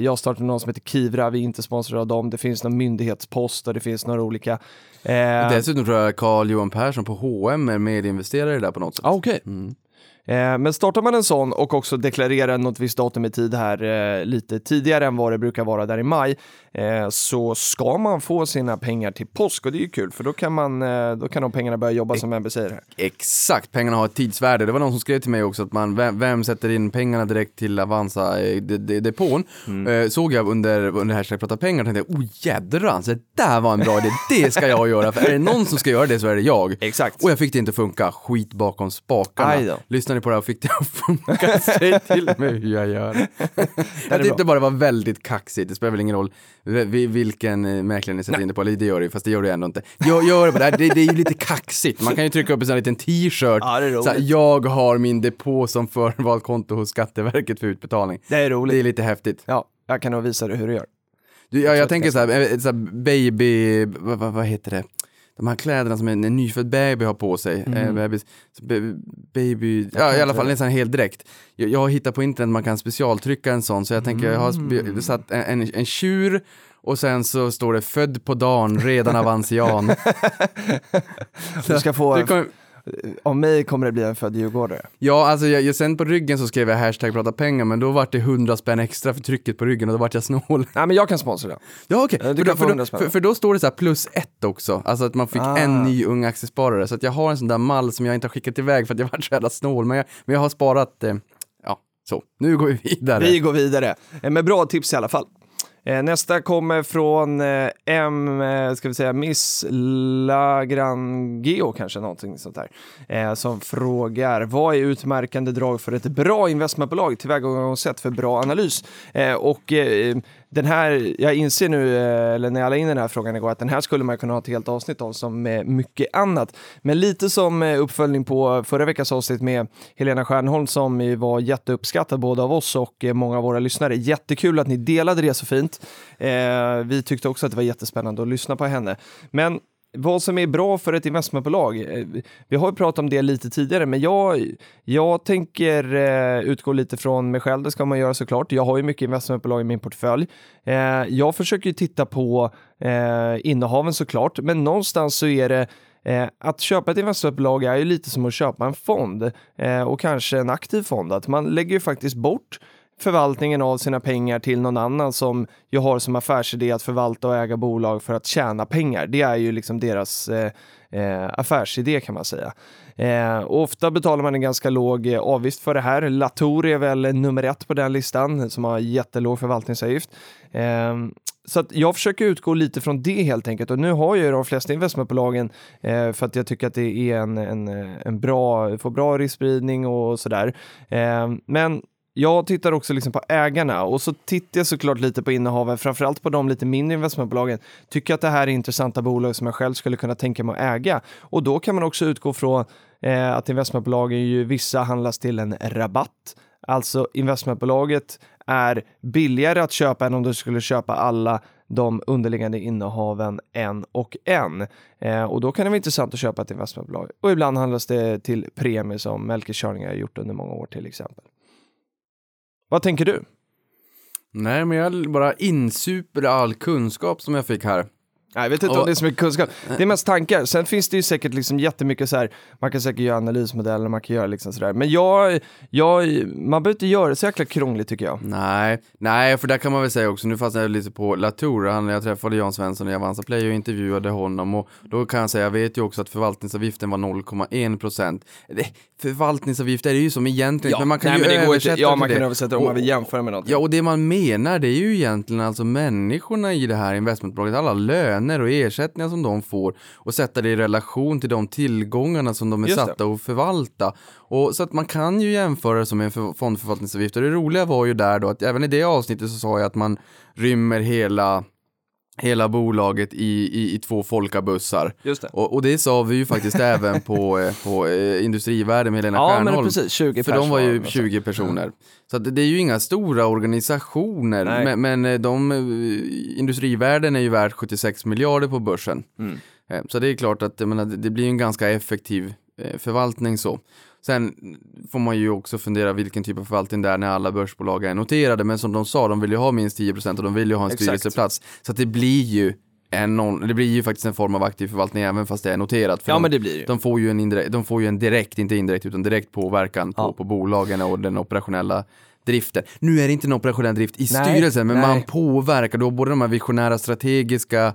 Jag startade någon som heter Kivra, vi är inte sponsrade av dem. Det finns någon myndighetspost och det finns några olika. Dessutom tror jag Carl Johan Persson på H&M är medinvesterare där på något sätt. Ah, Okej. Eh, men startar man en sån och också deklarerar något visst datum i tid här eh, lite tidigare än vad det brukar vara där i maj eh, så ska man få sina pengar till påsk och det är ju kul för då kan, man, eh, då kan de pengarna börja jobba som Embe säger här. Exakt, pengarna har ett tidsvärde. Det var någon som skrev till mig också att man, vem, vem sätter in pengarna direkt till Avanza-depån? Eh, såg jag under, under hashtag prata pengar och tänkte, oh jädrans, det där var en bra idé, det ska jag göra. För är det någon som ska göra det så är det jag. Exakt. Och jag fick det inte funka, skit bakom spakarna. Då. Lyssnade på det här och fick det att funka, (laughs) säg till (laughs) mig hur jag gör. (laughs) jag tyckte bara det var väldigt kaxigt, det spelar väl ingen roll vi- vilken eh, mäklare ni sätter in det på, eller det gör det ju, fast det gör det ändå inte. Jag gör det bara, det, det är ju lite kaxigt, man kan ju trycka upp en sån här liten t-shirt, Ja, så här, jag har min depå som förvalt konto hos Skatteverket för utbetalning. Det är roligt. Det är lite häftigt. Ja, jag kan nog visa dig hur du gör. Du, ja, jag tänker så här, eh, så här baby, vad, vad, vad heter det? De här kläderna som en, en nyfödd baby har på sig. Eh, bebis, så be, baby, ja i alla fall en här heldräkt. Jag, jag har hittat på internet man kan specialtrycka en sån, så jag tänker jag har satt en, en, en tjur och sen så står det född på dagen, redan avansian. (laughs) Du ska få, Det kommer- av mig kommer det bli en född djurgårdare. Ja, alltså jag, jag, sen på ryggen så skrev jag hashtag prata pengar, men då vart det 100 spänn extra för trycket på ryggen och då vart jag snål. Nej, men jag kan sponsra det. Ja okej, Ja, du för, då- för, 100 då- spänn. för, för då står det så här plus ett också, alltså att man fick Ah. en ny ung aktiesparare. Så att jag har en sån där mall som jag inte har skickat iväg för att jag varit så jävla snål, men jag, men jag har sparat, eh, ja, så. Nu går vi vidare. Vi går vidare. Eh, Med bra tips i alla fall. Eh, Nästa kommer från eh, M, eh, ska vi säga Miss Lagrangeo kanske, någonting sånt där. Eh, som frågar, vad är utmärkande drag för ett bra investmentbolag? Tillvägagångssätt för bra analys. Eh, och eh, den här, jag inser nu, eh, eller när jag la in den här frågan igår, att den här skulle man kunna ha ett helt avsnitt av som med mycket annat. Men lite som eh, uppföljning på förra veckans avsnitt med Helena Stjärnholm som var jätteuppskattad både av oss och eh, många av våra lyssnare. Jättekul att ni delade det så fint. Vi tyckte också att det var jättespännande att lyssna på henne. Men vad som är bra för ett investmentbolag. Eh, vi har ju pratat om det lite tidigare, men jag, jag tänker eh, utgå lite från mig själv. Det ska man göra såklart. Jag har ju mycket investmentbolag i min portfölj. Eh, jag försöker ju titta på innehaven såklart, men någonstans så är det att köpa ett investmentbolag är ju lite som att köpa en fond och kanske en aktiv fond. Att man lägger ju faktiskt bort förvaltningen av sina pengar till någon annan som ju har som affärsidé att förvalta och äga bolag för att tjäna pengar. Det är ju liksom deras eh, eh, affärsidé kan man säga. Eh, och ofta betalar man en ganska låg eh, avgift för det här. Latour är väl nummer ett på den listan som har jättelåg förvaltningsavgift. Eh, så att jag försöker utgå lite från det helt enkelt och nu har ju de flesta investmentbolagen eh, för att jag tycker att det är en, en, en bra, får bra riskspridning och sådär. Eh, men jag tittar också liksom på ägarna och så tittar jag såklart lite på innehaven, framförallt på de lite mindre investmentbolagen. Tycker att det här är intressanta bolag som jag själv skulle kunna tänka mig att äga och då kan man också utgå från eh, att investmentbolagen ju vissa handlas till en rabatt. Alltså investmentbolaget är billigare att köpa än om du skulle köpa alla de underliggande innehaven en och en. Eh, och då kan det vara intressant att köpa ett investmentbolag. Och ibland handlas det till premie som Melker Körning har gjort under många år till exempel. Vad tänker du? Nej, men jag bara insuper all kunskap som jag fick här. Jag vet inte Och- om det är så mycket kunskap. Det är mest tankar. Sen finns det ju säkert liksom jättemycket så här, man kan säkert göra analysmodeller, man kan göra liksom sådär. Men jag, jag, man behöver inte göra det så jäkla krångligt tycker jag. Nej, nej, för där kan man väl säga också, nu fastnar jag lite på Latour, han, jag träffade Jan Svensson i Avanza Play och intervjuade honom och då kan jag säga, jag vet ju också att förvaltningsavgiften var 0,1 procent. Förvaltningsavgift är det ju som egentligen, men man kan nej, ju men det översätta inte, ja, man kan det. översätta om man vill jämföra med något. Ja, och det man menar det är ju egentligen alltså människorna i det här investmentbolaget, alla löner och ersättningar som de får och sätta det i relation till de tillgångarna som de är Just det. satta att förvalta. Och så att man kan ju jämföra det som en för- fondförvaltningsavgift och det roliga var ju där då att även i det avsnittet så sa jag att man rymmer hela hela bolaget i, i, i två folkabussar. Just det. Och, och det sa vi ju faktiskt (laughs) även på, eh, på eh, Industrivärden med Helena Ja, men Stjernholm. precis, 20 För de var ju pers 20 personer. Så att det är ju inga stora organisationer, Nej. men, men eh, de, eh, industrivärden är ju värt 76 miljarder på börsen. Mm. Så det är klart att menar, det blir en ganska effektiv förvaltning så. Sen får man ju också fundera vilken typ av förvaltning det är när alla börsbolag är noterade, men som de sa, de vill ju ha minst 10% och de vill ju ha en Exakt. styrelseplats. Så det blir ju en, det blir ju faktiskt en form av aktiv förvaltning även fast det är noterat. För Ja, de, men det blir ju. de får ju en, indirekt, de får ju en direkt, inte indirekt, utan direkt påverkan på, Ja. på bolagen och den operationella driften. Nu är det inte en operationell drift i Nej, styrelsen, men nej. man påverkar. Har både de här visionära strategiska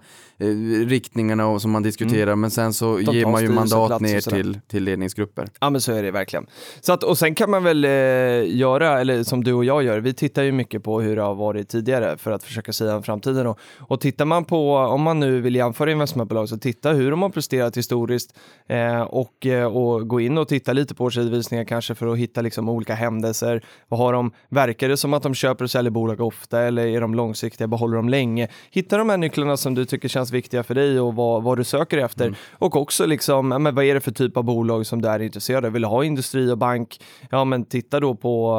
riktningarna och, som man diskuterar, men sen så tar ger man ju mandat ner till, till ledningsgrupper. Ja men så är det verkligen. Så att, och sen kan man väl eh, göra, eller som du och jag gör, vi tittar ju mycket på hur det har varit tidigare för att försöka säga om framtiden. Och, och tittar man på, om man nu vill jämföra investmentbolag, så titta hur de har presterat historiskt eh, och, eh, och gå in och titta lite på årsredovisningar kanske för att hitta liksom olika händelser. Vad har de, verkar det som att de köper och säljer bolag ofta eller är de långsiktiga, behåller de länge? Hitta de här nycklarna som du tycker känns viktiga för dig och vad, vad du söker efter. Och också liksom, ja, men vad är det för typ av bolag som du är intresserad av? Vill du ha industri och bank? Ja, men titta då på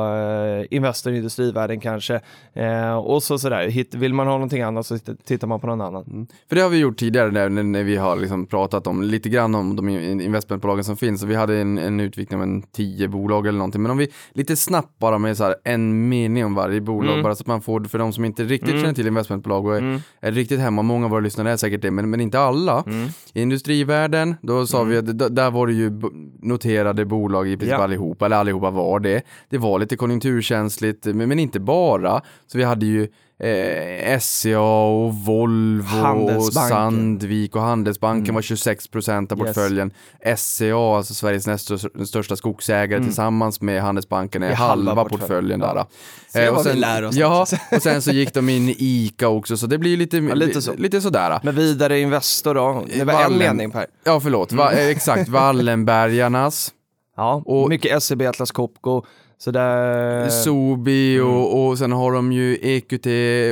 eh, Investor i industrivärden kanske. Eh, och så sådär, Hitt, vill man ha någonting annat så titt- tittar man på någon annan. För det har vi gjort tidigare när, när- vi har liksom pratat om lite grann om de in- investmentbolagen som finns. Och vi hade en, en utvikning om en tio bolag eller någonting. Men om vi lite snabbt bara med så här en mening om varje bolag. Mm. Bara så att man får, för de som inte riktigt Mm. känner till investmentbolag och är, Mm. är riktigt hemma, många av våra lyssnare är säkert det, men, men inte alla. Mm. I industrivärlden, då sa vi att där var det ju noterade bolag i princip Ja. allihopa, eller allihopa var det. Det var lite konjunkturkänsligt, men, men inte bara. Så vi hade ju eh, SCA och Volvo och. Sandvik och Handelsbanken Mm. var 26 procent av Yes. portföljen. SCA, alltså Sveriges näst största- skogsägare Mm. tillsammans med Handelsbanken är halva halva portföljen. portföljen där. Ja. Eh, och vi sen- lär oss Ja, och sen så gick de in i ICA också, så det blir lite, lite så. lite sådär. Men vidare Investor då? Det var en Wallen. mening Per. Ja, förlåt. Va, Mm. eh, exakt, Wallenbergarnas, (laughs) Ja, Och- mycket SEB, Atlas Copco. Så där... Sobi och, och sen har de ju EQT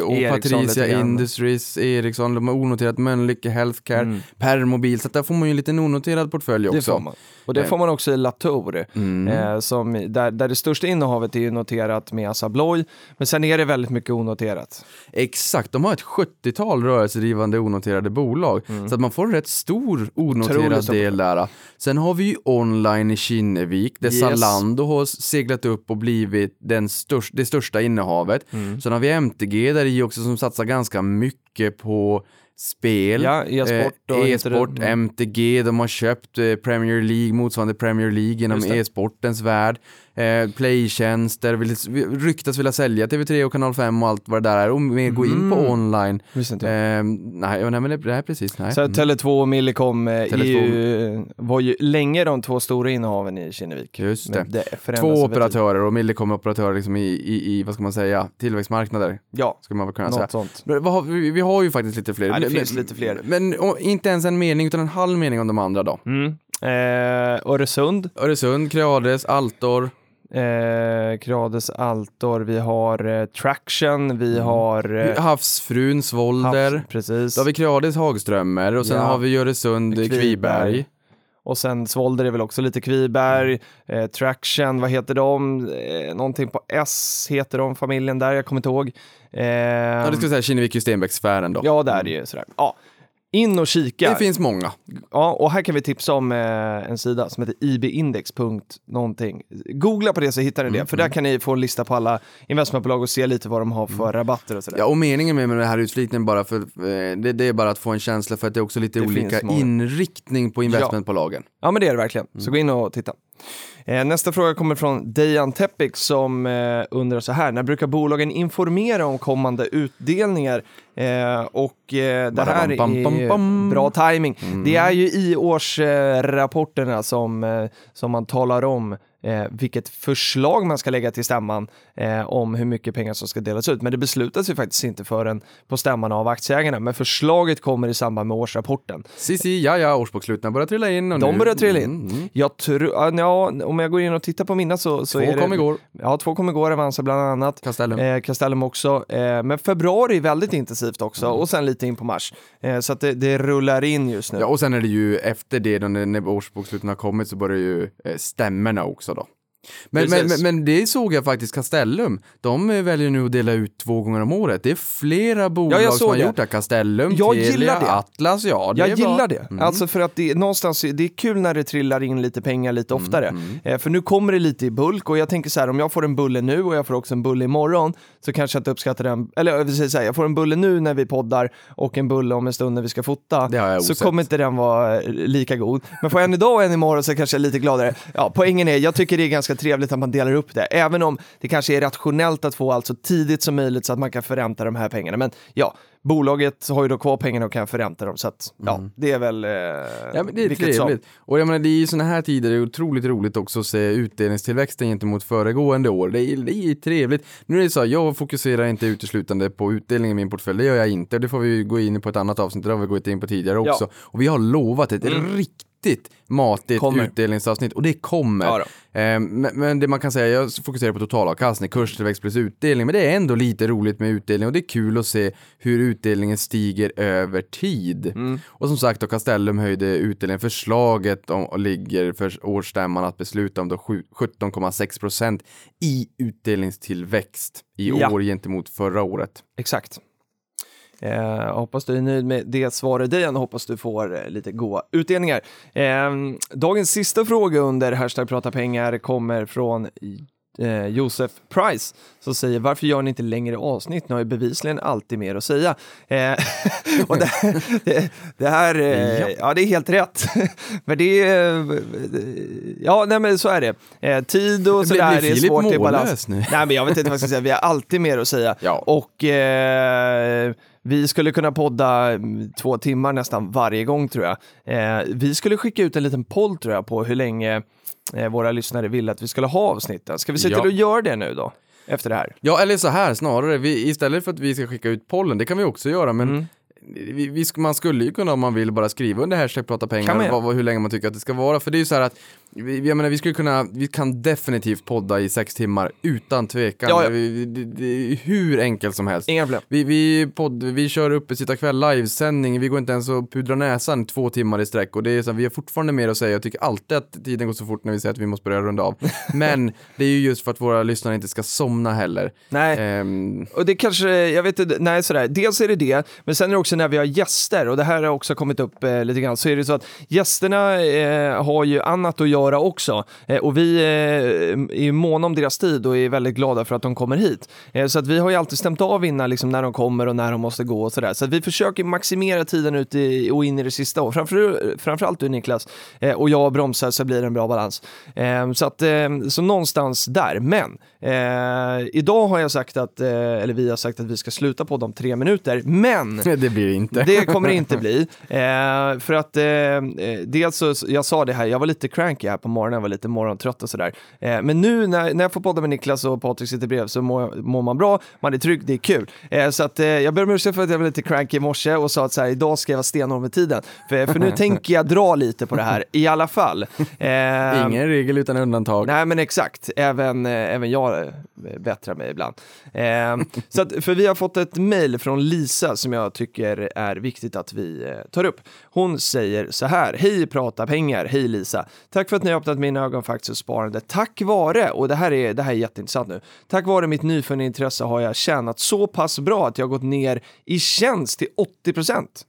och Mm. Ericsson Patricia. Industries, Ericsson, de har onoterat Mölnlycke Healthcare, Mm. Permobil, så där får man ju en liten onoterad portfölj också. Det. Och det Eh. får man också i Latour. Mm. Eh, som, där, där det största innehavet är ju noterat med Assa Abloy, men sen är det väldigt mycket onoterat. Exakt, de har ett 70-tal rörelsedrivande onoterade bolag. Så att man får en rätt stor onoterad del där. Sen har vi ju online i Kinnevik där Yes. Zalando har seglat upp och blivit den störst, det största innehavet. Sen har vi MTG där i också som satsar ganska mycket på spel. Ja, e-sport och Eh, det- e-sport, mm. MTG, de har köpt eh, Premier League, motsvarande Premier League inom e-sportens värld. Eh, Playtjänster, vill, ryktas vilja sälja TV3 och Kanal 5 och allt vad det där är och mer gå in på Mm. online. Inte. Eh, nej, nej, men det, det är precis. Nej. Så Mm. Tele2 och Millicom eh, är Tele2. ju, var ju länge de två stora innehaven i Kinnevik. Just det. Det Två operatörer och Millicom är operatörer liksom i, i, i, vad ska man säga, tillväxtmarknader, Ja, ska man väl kunna säga. något sånt. Vad har, vi, vi har ju faktiskt lite fler. Ja, det finns lite fler. Men och, inte ens en mening utan en halv mening om de andra då. Mm. Eh, Öresund, Öresund, Creades, Altor, eh, Altor, vi har eh, Traction, vi har eh, Havsfrun, Svolder. Havs, precis. Då har vi Creades, Hagströmer och sen Ja. har vi Öresund, Kviberg. Kviberg. Och sen Svolder är väl också lite Kviberg, eh, Traction, vad heter de? Eh, någonting på S heter de, familjen där, jag kommer inte ihåg. Eh, Ja, det ska jag säga Kinnevik Stenbeck-sfären då. Ja, det är det ju sådär. Ja. In och kika. Det finns många. Ja, och här kan vi tipsa om eh, en sida som heter ibindex.någonting. Googla på det så hittar ni Mm, det, för där kan ni få en lista på alla investmentbolag och se lite vad de har för rabatter och sådär. Mm. Ja, och meningen med med det här utslitningen bara för, eh, det, det är bara att få en känsla för att det är också lite Det olika inriktning på investmentbolagen. Ja, men det är det verkligen. Så Mm. gå in och titta. Eh, nästa fråga kommer från Dejan Tepik som eh, undrar så här, när brukar bolagen informera om kommande utdelningar? Eh, och det här är bra timing. Mm. Det är ju i årsrapporterna som, som man talar om eh, vilket förslag man ska lägga till stämman eh, om hur mycket pengar som ska delas ut. Men det beslutas ju faktiskt inte förrän på stämman av aktieägarna. Men förslaget kommer i samband med årsrapporten. Sissi, ja ja, årsboksluten börjar trilla in och De nu... börjar trilla in. Mm, mm. Jag tror, ja, om jag går in och tittar på mina så, så Två är det... kom igår. Ja, två kom igår, Avanza bland annat. Castellum. Eh, Castellum också. Eh, men februari är väldigt intensivt också Mm. och sen lite in på mars. Eh, så att det, det rullar in just nu. Ja, och sen är det ju efter det, då, när årsboksluten har kommit, så börjar ju eh, stämmorna också. Men, men, men, men det såg jag faktiskt Castellum. De väljer nu att dela ut två gånger om året. Det är flera bolag som såg har det. gjort det. Castellum, Jag Telia, gillar det. Atlas, ja det jag är bra. gillar det. Mm. Alltså för att det, någonstans, det är kul när det trillar in lite pengar lite Mm, oftare. Eh, för nu kommer det lite i bulk och jag tänker så här, om jag får en bulle nu och jag får också en bulle imorgon så kanske jag inte uppskattar den. Eller jag vill säga jag får en bulle nu när vi poddar och en bulle om en stund när vi ska fota. Så kommer inte den vara eh, lika god. Men får jag en idag och en imorgon så kanske jag är lite gladare. Ja, poängen är, jag tycker det är ganska trevligt att man delar upp det. Även om det kanske är rationellt att få allt så tidigt som möjligt så att man kan förränta de här pengarna. Men ja, bolaget har ju då kvar pengarna och kan förränta dem. Så att ja, det är väl eh, Ja, men det är vilket som. trevligt. Och jag menar, det är ju sådana här tider, det är otroligt roligt också att se utdelningstillväxten gentemot föregående år. Det är, det är trevligt. Nu är det så här, jag fokuserar inte uteslutande på utdelning i min portfölj, det gör jag inte. Det får vi gå in på ett annat avsnitt, det har vi gått in på tidigare Ja. också. Och vi har lovat ett riktigt matigt Kommer. utdelningsavsnitt och det kommer. Ja. Eh, men, men det man kan säga, jag fokuserar på totalavkastning, kurstillväxt plus utdelning, men det är ändå lite roligt med utdelning och det är kul att se hur utdelningen stiger över tid. Mm. Och som sagt, då Castellum höjde utdelningen. Förslaget om, ligger för årsstämman att besluta om då sju- 17,6 procent i utdelningstillväxt i Ja. år gentemot förra året. Exakt. Eh, hoppas du är nöjd med det svaret Dejan, hoppas du får eh, lite goda utdelningar. Eh, dagens sista fråga under hashtag prata pengar kommer från eh, Josef Price som säger varför gör ni inte längre avsnitt? Ni har ju bevisligen alltid mer att säga. Eh, (laughs) och det, det, det här, eh, Ja. ja. det är helt rätt. (laughs) Men det är, ja nej men så är det. Eh, tid och sådär blir är Filip svårt i balans. nu? Nej men jag vet inte vad jag ska säga, vi har alltid mer att säga. Ja. Och eh, vi skulle kunna podda mm, två timmar nästan varje gång tror jag. Eh, vi skulle skicka ut en liten poll tror jag på hur länge eh, våra lyssnare vill att vi skulle ha avsnitten. Ska vi se Ja. till att göra det nu då? Efter det här. Ja, eller så här snarare, vi, istället för att vi ska skicka ut pollen, det kan vi också göra, men Mm. vi, vi, man skulle ju kunna om man vill bara skriva under hashtag prata pengar, vad, hur länge man tycker att det ska vara. För det är ju så här att, vi, jag menar vi skulle kunna, vi kan definitivt podda i sex timmar utan tvekan. Ja, ja. Vi, det, det hur enkelt som helst. Inga problem. Vi, vi, podd, vi kör uppe sitta kväll livesändning, vi går inte ens och pudrar näsan två timmar i sträck och det är så, vi har fortfarande mer att säga. Jag tycker alltid att tiden går så fort när vi säger att vi måste börja runda av. (laughs) Men det är ju just för att våra lyssnare inte ska somna heller. Nej. Ehm, Och det kanske, jag vet inte, nej sådär, dels är det det, men sen är det också när vi har gäster, och det här har också kommit upp eh, lite grann, så är det så att gästerna eh, har ju annat att göra också, eh, och vi eh, är ju måna om deras tid och är väldigt glada för att de kommer hit. Eh, så att vi har ju alltid stämt av innan liksom, när de kommer och när de måste gå och sådär, så att vi försöker maximera tiden ut i, och in i det sista, och framför, framförallt du Niklas, och jag bromsar så blir det en bra balans. Eh, så att, eh, så någonstans där, men idag har jag sagt att, eller vi har sagt att vi ska sluta på de tre minuter, men (laughs) det blir det inte. det kommer det inte bli. För att dels så, jag sa det här, jag var lite cranky här på morgonen, jag var lite morgontrött och sådär. Eh, men nu när, när jag får podda med Niklas och Patrik sitter bredvid så mår, mår man bra, man är trygg, det är kul. Eh, så att eh, jag ber om ursäkt för att jag var lite cranky i morse och sa att så här, idag ska jag vara stenhård med tiden. För, för nu (laughs) tänker jag dra lite på det här i alla fall. (laughs) Eh, Ingen regel utan undantag. Nej men exakt, även, eh, även jag eh, bättrar mig ibland. Eh, så att, för vi har fått ett mejl från Lisa som jag tycker är viktigt att vi tar upp. Hon säger så här, hej prata pengar, hej Lisa. Tack för att ni har öppnat mina ögon för aktiesparande. Tack vare, och det här är, det här är jätteintressant nu, tack vare mitt nyfunna intresse har jag tjänat så pass bra att jag har gått ner i tjänst till 80 procent.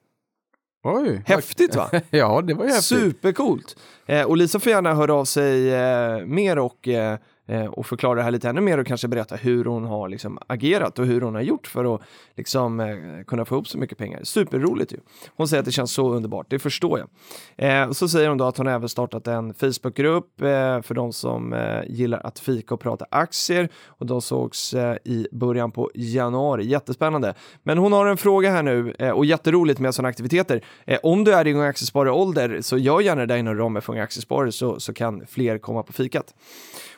Oj. Häftigt va? (laughs) Ja, det var ju häftigt. Supercoolt! Eh, och Lisa får gärna höra av sig eh, mer och, eh, eh, och förklara det här lite ännu mer och kanske berätta hur hon har liksom, agerat och hur hon har gjort för att liksom, eh, kunna få ihop så mycket pengar. Superroligt ju! Hon säger att det känns så underbart, det förstår jag. Eh, och så säger hon då att hon även startat en Facebookgrupp eh, för de som eh, gillar att fika och prata aktier och de sågs eh, i början på januari. Jättespännande! Men hon har en fråga här nu eh, och jätteroligt med sådana aktiviteter. Eh, om du är i Unga Aktiesparare-ålder så gör gärna det inom ramen för Unga Aktiesparare så, så kan fler komma på fikat.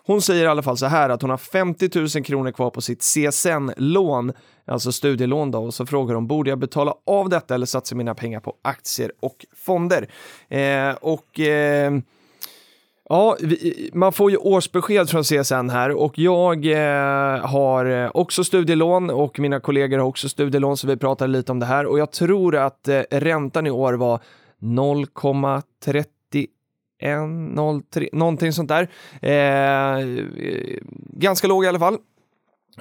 Hon säger i alla fall så här att hon har 50 000 kronor kvar på sitt CSN-lån, alltså studielån då, och så frågar hon borde jag betala av detta eller satsa mina pengar på aktier och fonder? Eh, och eh, Ja, vi, man får ju årsbesked från CSN här och jag eh, har också studielån och mina kollegor har också studielån så vi pratade lite om det här och jag tror att eh, räntan i år var 0,31 03, någonting sånt där. Eh, ganska låg i alla fall.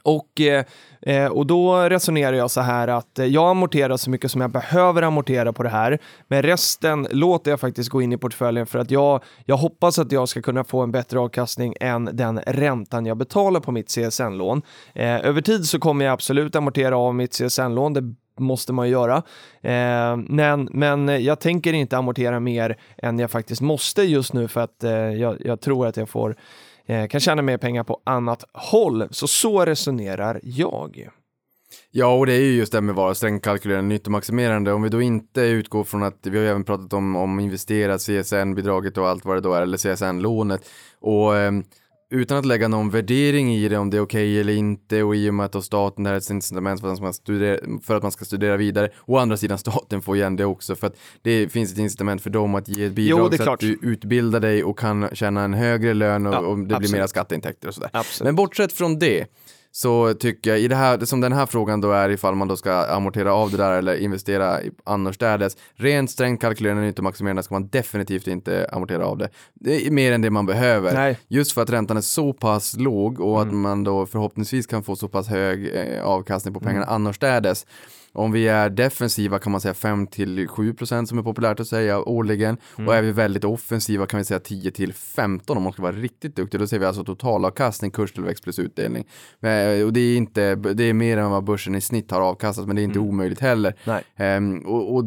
Och, eh, eh och då resonerar jag så här att eh, jag amorterar så mycket som jag behöver amortera på det här, men resten låter jag faktiskt gå in i portföljen för att jag, jag hoppas att jag ska kunna få en bättre avkastning än den räntan jag betalar på mitt CSN-lån. Eh, över tid så kommer jag absolut amortera av mitt CSN-lån, det måste man ju göra. Eh, men, men jag tänker inte amortera mer än jag faktiskt måste just nu för att eh, jag, jag, tror att jag får eh, kan tjäna mer pengar på annat håll. Så så resonerar jag. Ja, och det är ju just det med att vara strängkalkylerande, nyttomaximerande. Om vi då inte utgår från att, vi har ju även pratat om, om investerat CSN-bidraget och allt vad det då är, eller CSN-lånet. Och eh, utan att lägga någon värdering i det om det är okej okay eller inte och i och med att staten är ett incitament för att, man ska studera, för att man ska studera vidare. Å andra sidan staten får igen det också för att det finns ett incitament för dem att ge ett bidrag Jo, så klart. att du utbildar dig och kan tjäna en högre lön och, Ja, och det blir absolut. mera skatteintäkter och sådär. Absolut. Men bortsett från det så tycker jag i det här, som den här frågan då är ifall man då ska amortera av det där eller investera i annorstädes. Rent strängt kalkylerande nyttomaximerande ska man definitivt inte amortera av det. Det är mer än det man behöver. Nej. Just för att räntan är så pass låg och att man då förhoppningsvis kan få så pass hög eh, avkastning på pengarna annorstädes. Om vi är defensiva kan man säga 5 till 7 procent som är populärt att säga årligen. Och är vi väldigt offensiva kan vi säga 10 till 15 om man ska vara riktigt duktig. Då ser vi alltså totalavkastning, kurstillväxt plus utdelning. Men, och det är, inte, det är mer än vad börsen i snitt har avkastat men det är inte omöjligt heller. Ehm, och, och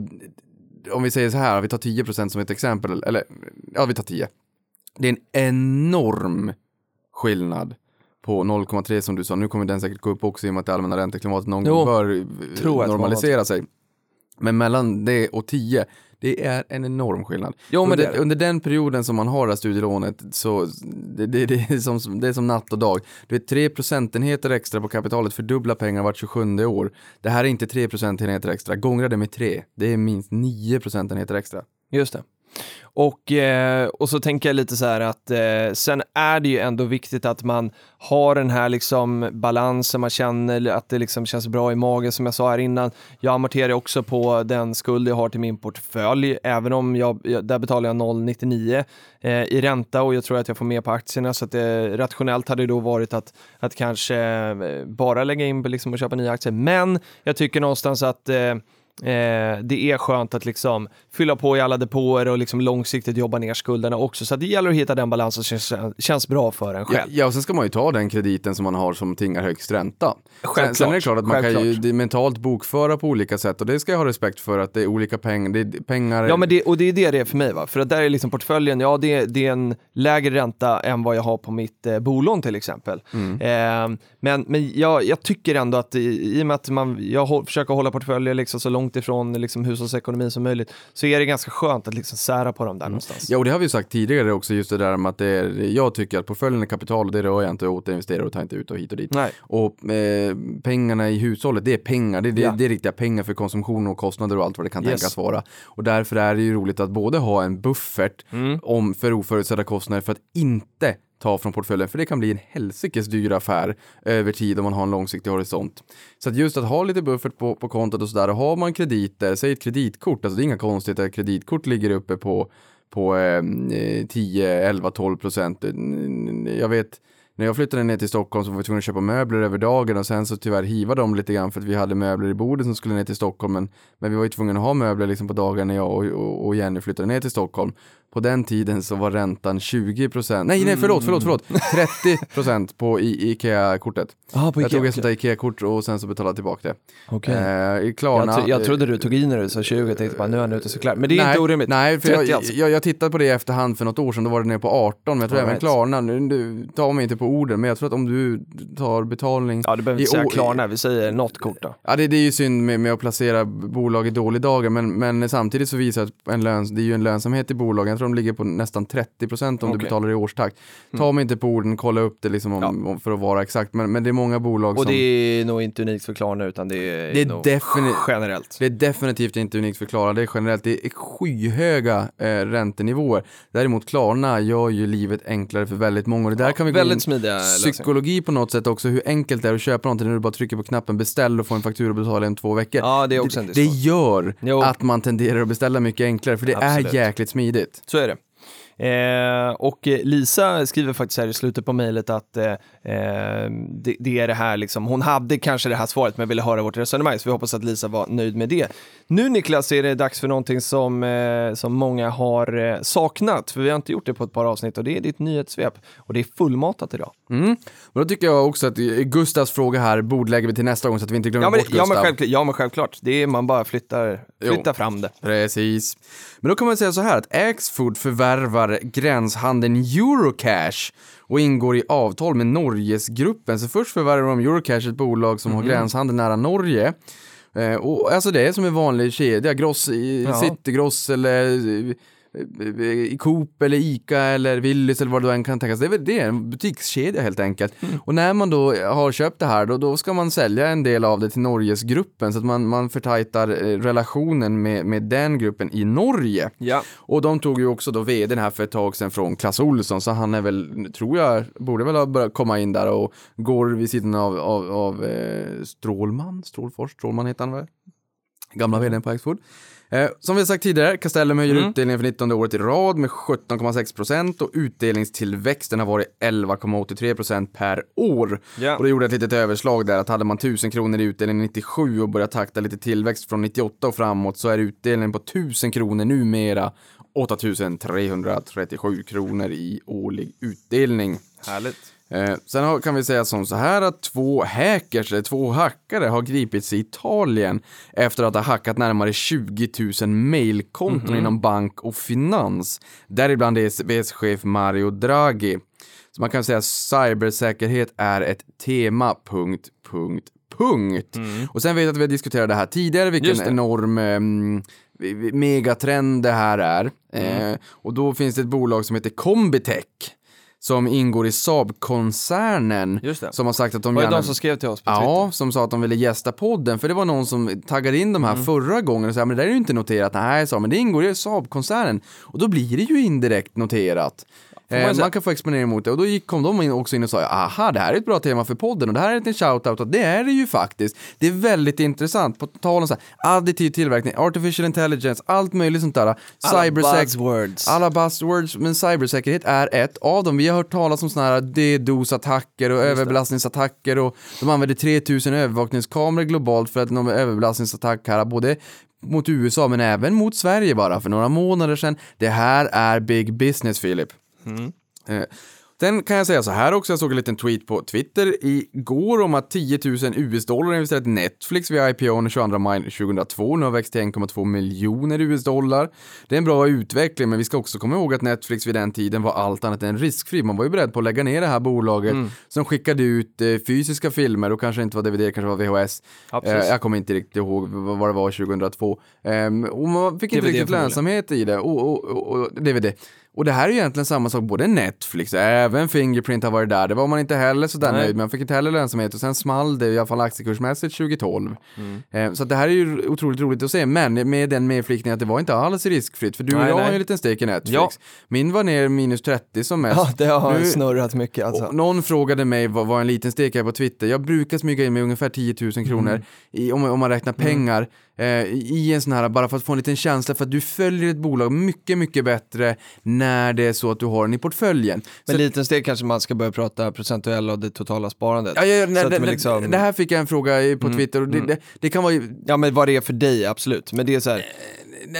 om vi säger så här, vi tar 10 procent som ett exempel, eller ja vi tar 10. Det är en enorm skillnad på 0,3 som du sa. Nu kommer den säkert gå upp också i och med att det allmänna ränteklimatet någon gång bör eh, normalisera sig. Men mellan det och 10, det är en enorm skillnad. Jo, men under, det under den perioden som man har det här studielånet så det, det, det, är som, det är som natt och dag. Du vet 3 procentenheter extra på kapitalet fördubblar pengar vart 27 år. Det här är inte 3 procentenheter extra, gångra det med 3. Det är minst 9 procentenheter extra. Just det. Och, eh, och så tänker jag lite så här att eh, sen är det ju ändå viktigt att man har den här liksom balansen, man känner att det liksom känns bra i magen som jag sa här innan. Jag amorterar också på den skuld jag har till min portfölj, även om jag, där betalar jag 0,99 eh, i ränta och jag tror att jag får mer på aktierna så att det rationellt hade då varit att, att kanske eh, bara lägga in liksom och köpa nya aktier. Men jag tycker någonstans att eh, eh, det är skönt att liksom fylla på i alla depåer och liksom långsiktigt jobba ner skulderna också. Så det gäller att hitta den balansen som känns, känns bra för en Ja, själv. ja, och sen ska man ju ta den krediten som man har som tingar högst ränta. Sen, Självklart, sen är det klart att man kan ju självklart. det är mentalt bokföra på olika sätt och det ska jag ha respekt för att det är olika pengar. Det är pengar Ja, men det, och det är det det är för mig. Va? För att där är liksom portföljen, ja det, det är en lägre ränta än vad jag har på mitt eh, bolån till exempel. Eh, men men jag, jag tycker ändå att i, i och med att man, jag hå, försöker hålla portföljer liksom så långt ifrån liksom hushållsekonomin som möjligt så är det ganska skönt att liksom sära på dem där någonstans. Ja, och det har vi ju sagt tidigare också, just det där med att det är, jag tycker att portföljen är kapital och det rör jag inte och återinvesterar och tar inte ut och hit och dit. Nej. Och eh, pengarna i hushållet, det är pengar, det, det, Ja. det är riktiga pengar för konsumtion och kostnader och allt vad det kan Yes. tänkas vara. Och därför är det ju roligt att både ha en buffert Mm. om för oförutsedda kostnader för att inte ta från portföljen, för det kan bli en helsikes dyr affär över tid om man har en långsiktig horisont. Så att just att ha lite buffert på, på kontot och sådär, och har man krediter, säg ett kreditkort, alltså det är inga konstigheter att kreditkort ligger uppe på, på ehm, eh, 10, 11, 12 procent. Jag vet när jag flyttade ner till Stockholm så var vi tvungna att köpa möbler över dagen och sen så tyvärr hivade de lite grann för att vi hade möbler i bordet som skulle ner till Stockholm men, men vi var ju tvungna att ha möbler liksom på dagen när jag och, och, och Jenny flyttade ner till Stockholm. På den tiden så var räntan 20%, nej nej förlåt, förlåt, förlåt, (laughs) 30% på I- IKEA-kortet. Ah, på Jag Ikea, tog ett sånt där. IKEA-kort och sen så betalade jag tillbaka det. Okej. Eh, Klarna, jag, tro, jag trodde du tog i när du sa 20, jag tänkte bara nu är han ute och cyklar. Men det är nej, inte orimligt. Nej, för 30 jag, alltså. jag, jag tittade på det i efterhand för något år sedan, då var det nere på 18, men jag tror All även right. Klarna, nu, nu tar mig inte på orden, men jag tror att om du tar betalning Ja, du behöver inte säga Klarna, vi säger något kort då. Ja, det, det är ju synd med, med att placera bolag i dåliga dagar, men, men samtidigt så visar det att en löns, det är ju en lönsamhet i bolagen. Jag tror de ligger på nästan 30% om du Okej. betalar i årstakt. Ta mig inte på orden, kolla upp det liksom om, Ja. för att vara exakt, men, men det är många bolag Och som... det är nog inte unikt för Klarna utan det är, Det är defini- generellt. Det är definitivt inte unikt för Klarna, det är generellt, det är skyhöga eh, räntenivåer. Däremot Klarna gör ju livet enklare för väldigt många och det där kan vi gå in smidiga psykologi på något sätt också, hur enkelt det är att köpa någonting när du bara trycker på knappen beställ och får en faktura och betala om två veckor. Ja, det är också det, det gör Jo. att man tenderar att beställa mycket enklare, för det Absolut. är jäkligt smidigt. Så är det. Eh, och Lisa skriver faktiskt här i slutet på mejlet att eh, eh, det, det är det här liksom, hon hade kanske det här svaret men ville höra vårt resonemang så vi hoppas att Lisa var nöjd med det. Nu Niklas är det dags för någonting som, eh, som många har eh, saknat för vi har inte gjort det på ett par avsnitt och det är ditt nyhetssvep och det är fullmatat idag. Mm. Men då tycker jag också att Gustavs fråga här bordlägger vi till nästa gång så att vi inte glömmer Ja men, bort ja, Gustav. men självklart, ja men självklart, det är man bara flyttar, Jo. flyttar fram det. Precis. Men då kan man säga så här att Axfood förvärvar gränshandeln Eurocash och ingår i avtal med Norgesgruppen. Så först förvärvar de Eurocash, ett bolag som har gränshandel nära Norge. Eh, och alltså det är som en vanlig kedja, Gross, Ja. Citygross eller i Coop eller Ica eller Willys eller vad du än kan tänka sig. Det är, väl- det en butikskedja helt enkelt. Och när man då har köpt det här då, då ska man sälja en del av det till Norgesgruppen så att man, man förtajtar eh, relationen med, med den gruppen i Norge. Ja. Och de tog ju också då vdn här för ett tag sedan från Clas Ohlson så han är väl, tror jag, borde väl ha börjat komma in där och går vid sidan av, av, av eh, Strålman, Strålfors, Strålman heter han väl? Gamla vdn på Axfood. Eh, som vi sagt tidigare, Castellum höjer Mm. utdelningen för 19 året i rad med 17,6 procent och utdelningstillväxten har varit 11,83 procent per år. Ja. Och det gjorde ett litet överslag där att hade man 1000 kronor i utdelning 97 och börjat takta lite tillväxt från 98 och framåt så är utdelningen på 1000 kronor numera 8337 kronor i årlig utdelning. Härligt. Eh, sen har, kan vi säga som så här att två hackers, eller två hackare, har gripits i Italien efter att ha hackat närmare 20 000 mailkonton inom bank och finans. Däribland ECBs-chef Mario Draghi. Så man kan säga att cybersäkerhet är ett tema, punkt, punkt, punkt. Och sen vet jag att vi har diskuterat det här tidigare, vilken enorm ehm, megatrend det här är. Eh, och då finns det ett bolag som heter Combitech som ingår i Saab-koncernen Just det. som har sagt att de Var det gärna... de som skrev till oss på Ja, Twitter? som sa att de ville gästa podden, för det var någon som taggade in de Mm. här förra gången och sa, men det där är ju inte noterat. Nej, sa men det ingår i Saab-koncernen. Och då blir det ju indirekt noterat. Man Eh, man kan få exponering mot det och då gick, kom de in också in och sa aha det här är ett bra tema för podden och det här är en shoutout och det är det ju faktiskt. Det är väldigt intressant på tal om så här, additiv tillverkning, artificial intelligence, allt möjligt sånt där. Cybersec- buzzwords. alla buzzwords, men cybersäkerhet är ett av dem. Vi har hört talas om sådana här DDoS-attacker och överbelastningsattacker och de använder 3000 övervakningskameror globalt för att någon överbelastningsattack här, både mot USA men även mot Sverige bara för några månader sedan. Det här är big business, Filip. Eh, Sen kan jag säga så här också, jag såg en liten tweet på Twitter igår om att 10 000 US-dollar investerat i Netflix vid IPO den 22 maj 2002. Nu har växt till 1,2 miljoner US-dollar. Det är en bra utveckling, men vi ska också komma ihåg att Netflix vid den tiden var allt annat än riskfri. Man var ju beredd på att lägga ner det här bolaget som skickade ut eh, fysiska filmer och kanske inte var DVD, kanske var VHS. Ja, eh, jag kommer inte riktigt ihåg vad det var 2002. Ehm, och man fick inte DVD riktigt lönsamhet i det. Och, och, och, och DVD. Och det här är egentligen samma sak, både Netflix, även Fingerprint har varit där, det var man inte heller sådär Nej. nöjd med, man fick inte heller lönsamhet och sen small det i alla fall aktiekursmässigt 2012. Mm. Eh, så det här är ju otroligt roligt att se, men med den medflickningen att det var inte alls riskfritt, för du och Nej, jag har ju en liten stake i Netflix. Ja. Min var ner minus 30 som mest. Ja, det har Nu- snurrat mycket alltså. någon frågade mig vad, vad en liten stek är på Twitter. Jag brukar smyga in med ungefär 10 000 kronor Mm. i, om, om man räknar pengar. eh, i en sån här, bara för att få en liten känsla för att du följer ett bolag mycket, mycket bättre när det är så att du har den i portföljen. Men Så- liten steg kanske man ska börja prata procentuella och det totala sparandet. Ja, ja, nej, det, liksom- det här fick jag en fråga på Twitter och det, det, det kan vara ju, Ja men vad det är för dig, absolut. Men det är så här,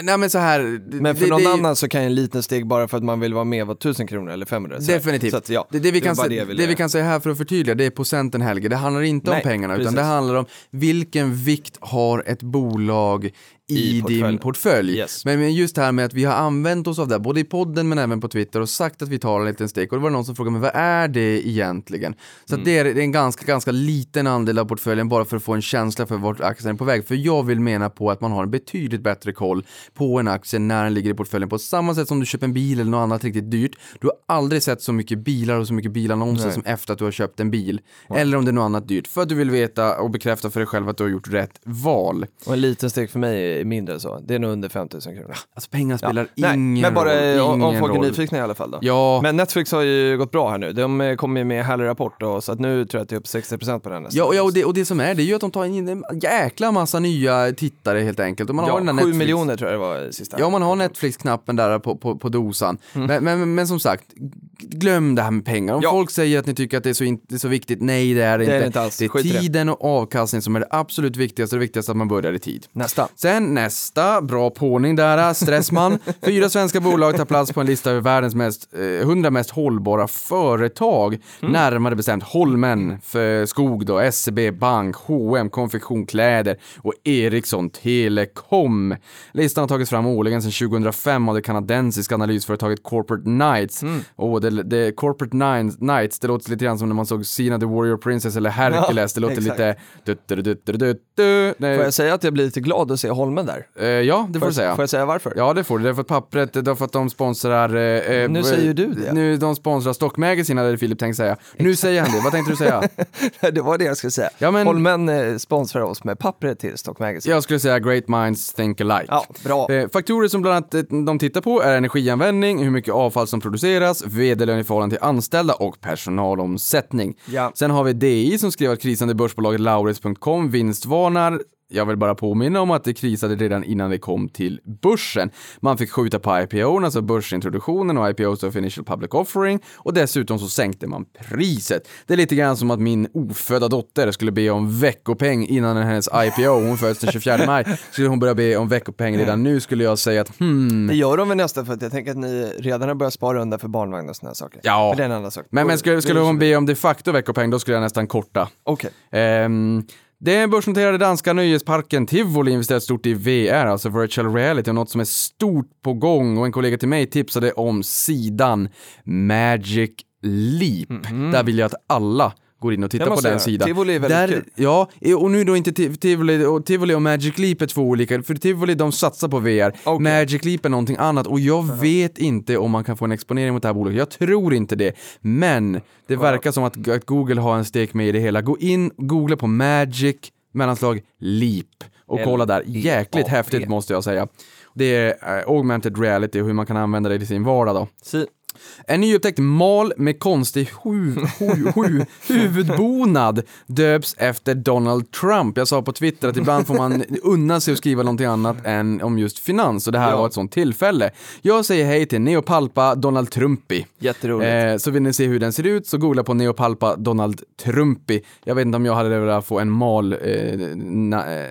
nej, men så här. det- men för det, någon det, annan så kan en liten steg bara för att man vill vara med vara 1000 kronor eller 500. Så. Definitivt. Så att, ja, det, det, vi det kan, det det, ville- vi kan säga här för att förtydliga, det är procenten Helge. Det handlar inte Nej, om pengarna, utan precis. det handlar om vilken vikt har ett bolag i, I din portföljen. portfölj. Yes. Men men just det här med att vi har använt oss av det, både i podden men även på Twitter och sagt att vi tar en liten steg. Och det var någon som frågade mig, vad är det egentligen? Så Mm. det, är, det är en ganska, ganska liten andel av portföljen bara för att få en känsla för vart aktien är på väg. För jag vill mena på att man har en betydligt bättre koll på en aktie när den ligger i portföljen. På samma sätt som du köper en bil eller något annat riktigt dyrt. Du har aldrig sett så mycket bilar och så mycket bilannonser Nej. som efter att du har köpt en bil. Eller om det är något annat dyrt. För att du vill veta och bekräfta för dig själv att du har gjort rätt val. Och en liten steg för mig mindre än så. Det är nog under 5000 kronor. Alltså pengar spelar Nej, ingen men bara roll. om, folk är roll. nyfikna i alla fall då. Ja, Men Netflix har ju gått bra här nu. De eh, kommer med härlig rapport då, så att nu tror jag att det är upp 60% på den nästan. Ja, ja och, det, och det som är, det är ju att de tar in en jäkla massa nya tittare helt enkelt. Och man har den där 7 Netflix. miljoner tror jag det var sista. Ja, man har Netflix-knappen där på, på, på dosan. Men, men, men som sagt, glöm det här med pengar. Om Mm. Ja. folk säger att ni tycker att det är så, in, det är så viktigt, nej det är det Det är inte. det inte alls. Det är Skit tiden och avkastning som är det absolut viktigaste. Det viktigaste är att man börjar i tid. Nästa. Sen nästa, bra påning där, Stressman. (laughs) Fyra svenska bolag tar plats på en lista över världens mest, eh, 100 mest hållbara företag. Mm. Närmare bestämt Holmen, för Skog då, SEB Bank, H&M Konfektion Kläder och Ericsson Telekom. Listan har tagits fram årligen sedan 2005 av det kanadensiska analysföretaget Corporate Knights. Mm. Och det, det, Corporate Nines, Knights, det låter lite grann som när man såg Sina the Warrior Princess eller Hercules. det låter exakt. lite... Du, du, du, du, du, du. Nej, Får jag säga att jag blir lite glad att se Holmen där? eh, ja, det får Får du säga. får jag säga varför? Ja, det får du. Det är för att pappret, det är för att de sponsrar... Eh, eh, Nu säger du det. Nu, de sponsrar Stock Magazine, hade Filip tänkt säga. Nu säger han det. Vad tänkte du säga? (laughs) det var det jag skulle säga. Ja, men- Holmen eh, sponsrar oss med pappret till Stock Magazine. Jag skulle säga Great Minds Think Alike. Ja, bra. Eh, faktorer som bland annat eh, de tittar på är energianvändning, hur mycket avfall som produceras, vd-lön i förhållande till anställda och personalomsättning. Ja. Sen har vi DI som skrev att krisande börsbolaget Lauritz.com vinstvarnar. Jag vill bara påminna om att det krisade redan innan det kom till börsen. Man fick skjuta på IPO, alltså börsintroduktionen och IPO of Initial Public Offering och dessutom så sänkte man priset. Det är lite grann som att min ofödda dotter skulle be om veckopeng innan hennes IPO, hon föds den 24 maj, skulle hon börja be om veckopeng redan nu skulle jag säga att hmm, Det gör de väl nästan för att jag tänker att ni redan har börjat spara undan för barnvagn och sådana saker. Ja. Men det är en annan sak. men, men skulle, skulle hon be om de facto veckopeng då skulle jag nästan korta. Okej. Ehm, det börsnoterade danska nöjesparken Tivoli investerat stort i VR, alltså virtual reality, och något som är stort på gång. Och en kollega till mig tipsade om sidan Magic Leap. Där vill jag att alla går in och tittar på den sidan. Tivoli är väldigt Där, kul. Ja, och nu då inte Tiv- Tivoli och, Tivoli och Magic Leap är två olika, för Tivoli de satsar på VR, Okej. Magic Leap är någonting annat och jag vet inte om man kan få en exponering mot det här bolaget, jag tror inte det, men det verkar som att, att Google har en stek med i det hela. Gå in, googla på Magic mellanslag Leap och kolla där, jäkligt häftigt måste jag säga. Det är eh, augmented reality och hur man kan använda det i sin vardag då. Si. En nyupptäckt mal med konstig hu, hu, hu, huvudbonad döps efter Donald Trump. Jag sa på Twitter att ibland får man unna sig att skriva någonting annat än om just finans och det här Ja. var ett sånt tillfälle. Jag säger hej till Neopalpa Donald Trumpi. Jätteroligt. Eh, så vill ni se hur den ser ut så googla på Neopalpa Donald Trumpi. Jag vet inte om jag hade velat få en mal eh, na, eh,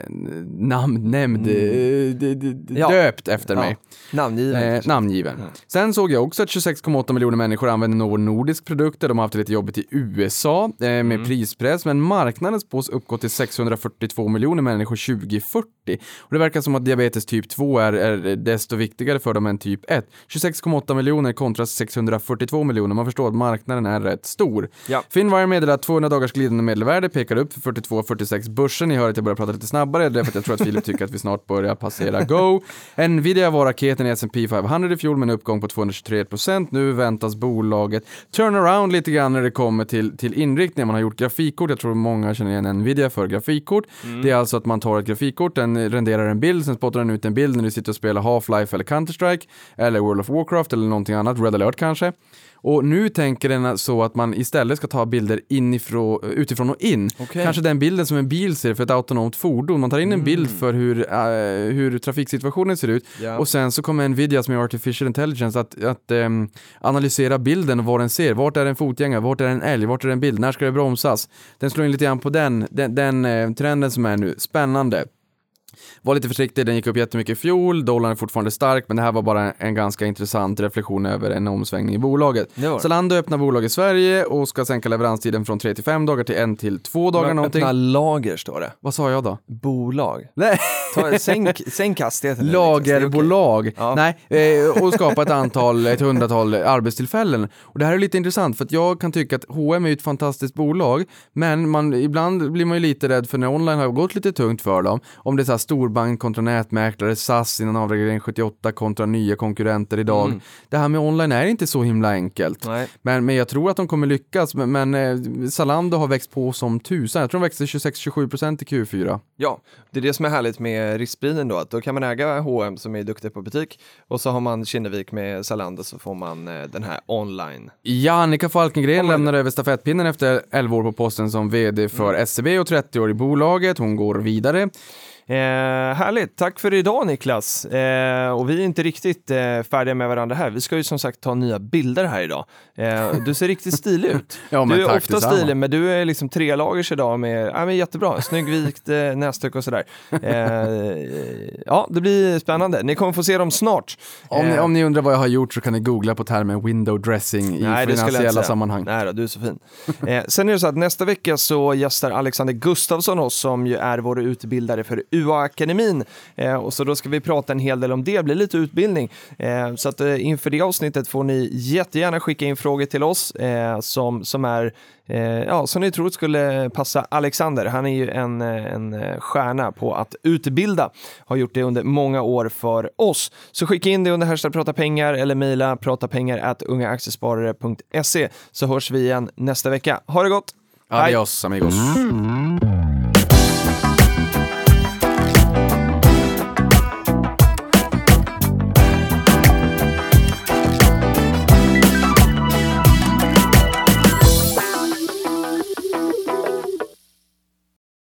namn, nämnd, eh, d- d- d- Mm. Ja. döpt efter Ja. mig. Namngiven. Eh, namngiven. Sen såg jag också att 26,8 miljoner människor använder Novo Nordisk produkter. De har haft det lite jobbigt i USA eh, med Mm. prispress, men marknaden spås uppgå till 642 miljoner människor 2040. Och det verkar som att diabetes typ 2 är, är desto viktigare för dem än typ 1. 26,8 miljoner kontra 642 miljoner. Man förstår att marknaden är rätt stor. Ja. Finwire meddelar att 200 dagars glidande medelvärde pekar upp för 42,46 börsen. Ni hör att jag börjar prata lite snabbare, det är för att jag tror att Filip tycker att vi snart börjar passera Go. (laughs) Nvidia var raketen i S&P 500 i fjol med en uppgång på 223%. nu väntas bolaget turnaround lite grann när det kommer till, till inriktning. Man har gjort grafikkort, jag tror många känner igen Nvidia för grafikkort. Det är alltså att man tar ett grafikkort, den renderar en bild, sen spottar den ut en bild när du sitter och spelar Half-Life eller Counter-Strike eller World of Warcraft eller någonting annat, Red alert kanske. Och nu tänker den så att man istället ska ta bilder inifrån, utifrån och in. Okej. Kanske den bilden som en bil ser för ett autonomt fordon. Man tar in en bild för hur, eh, hur trafiksituationen ser ut Ja. och sen så kommer Nvidia som är Artificial Intelligence att, att ehm, analysera bilden och vad den ser. Vart är en fotgängare? Vart är en älg? Vart är en bil? När ska det bromsas? Den slår in lite grann på den, den, den eh, trenden som är nu. Spännande. Var lite försiktig, den gick upp jättemycket i fjol, dollarn är fortfarande stark, men det här var bara en ganska intressant reflektion över en omsvängning i bolaget. Zalando öppnar bolag i Sverige och ska sänka leveranstiden från 3 till 5 dagar till 1 till 2 dagar någonting. Öppna lager står det. Vad sa jag då? Bolag. Nej. Ta, sänk, sänk hastigheten. Lagerbolag. Ja. Nej, eh, och skapa ett antal, ett hundratal arbetstillfällen. Och det här är lite intressant för att jag kan tycka att H&M är ett fantastiskt bolag, men man, ibland blir man ju lite rädd för när online har gått lite tungt för dem, om det är så här storbank kontra nätmäklare, SAS innan avreglering 78 kontra nya konkurrenter idag. Mm. Det här med online är inte så himla enkelt. Nej. Men, men jag tror att de kommer lyckas, men, men eh, Zalando har växt på som tusan. Jag tror de växte 26-27% i Q4. Ja, det är det som är härligt med riskspridning då, att då kan man äga H&M som är duktiga på butik och så har man Kinnevik med Zalando så får man eh, den här online. Ja, Annika Falkengren Kommer- lämnar över stafettpinnen efter 11 år på posten som vd för SCB och 30 år i bolaget. Hon går vidare. Eh, härligt, tack för idag Niklas. Eh, och vi är inte riktigt eh, färdiga med varandra här. Vi ska ju som sagt ta nya bilder här idag. Eh, du ser riktigt stilig ut. (laughs) Ja, du är ofta detsamma. stilig, men du är liksom tre lagers idag med ja, men jättebra, snygg vikt eh, näsduk och sådär. Eh, ja, det blir spännande. Ni kommer få se dem snart. Om, ni, Eh, om ni undrar vad jag har gjort så kan ni googla på termen window dressing i Nej, finansiella sammanhang. Nej då, du är så fin. Sen är det så att nästa vecka så gästar Alexander Gustafsson oss som ju är vår utbildare för UA-akademin. Eh, och så då ska vi prata en hel del om det, blir lite utbildning. Eh, så att eh, inför det avsnittet får ni jättegärna skicka in frågor till oss som, som är ja, som ni tror skulle passa Alexander. Han är ju en, en stjärna på att utbilda, har gjort det under många år för oss. Så skicka in det under hashtag prata pengar eller mejla pratapengar at ungaaktiesparare.se så hörs vi igen nästa vecka. Ha det gott! Hej. Adios amigos.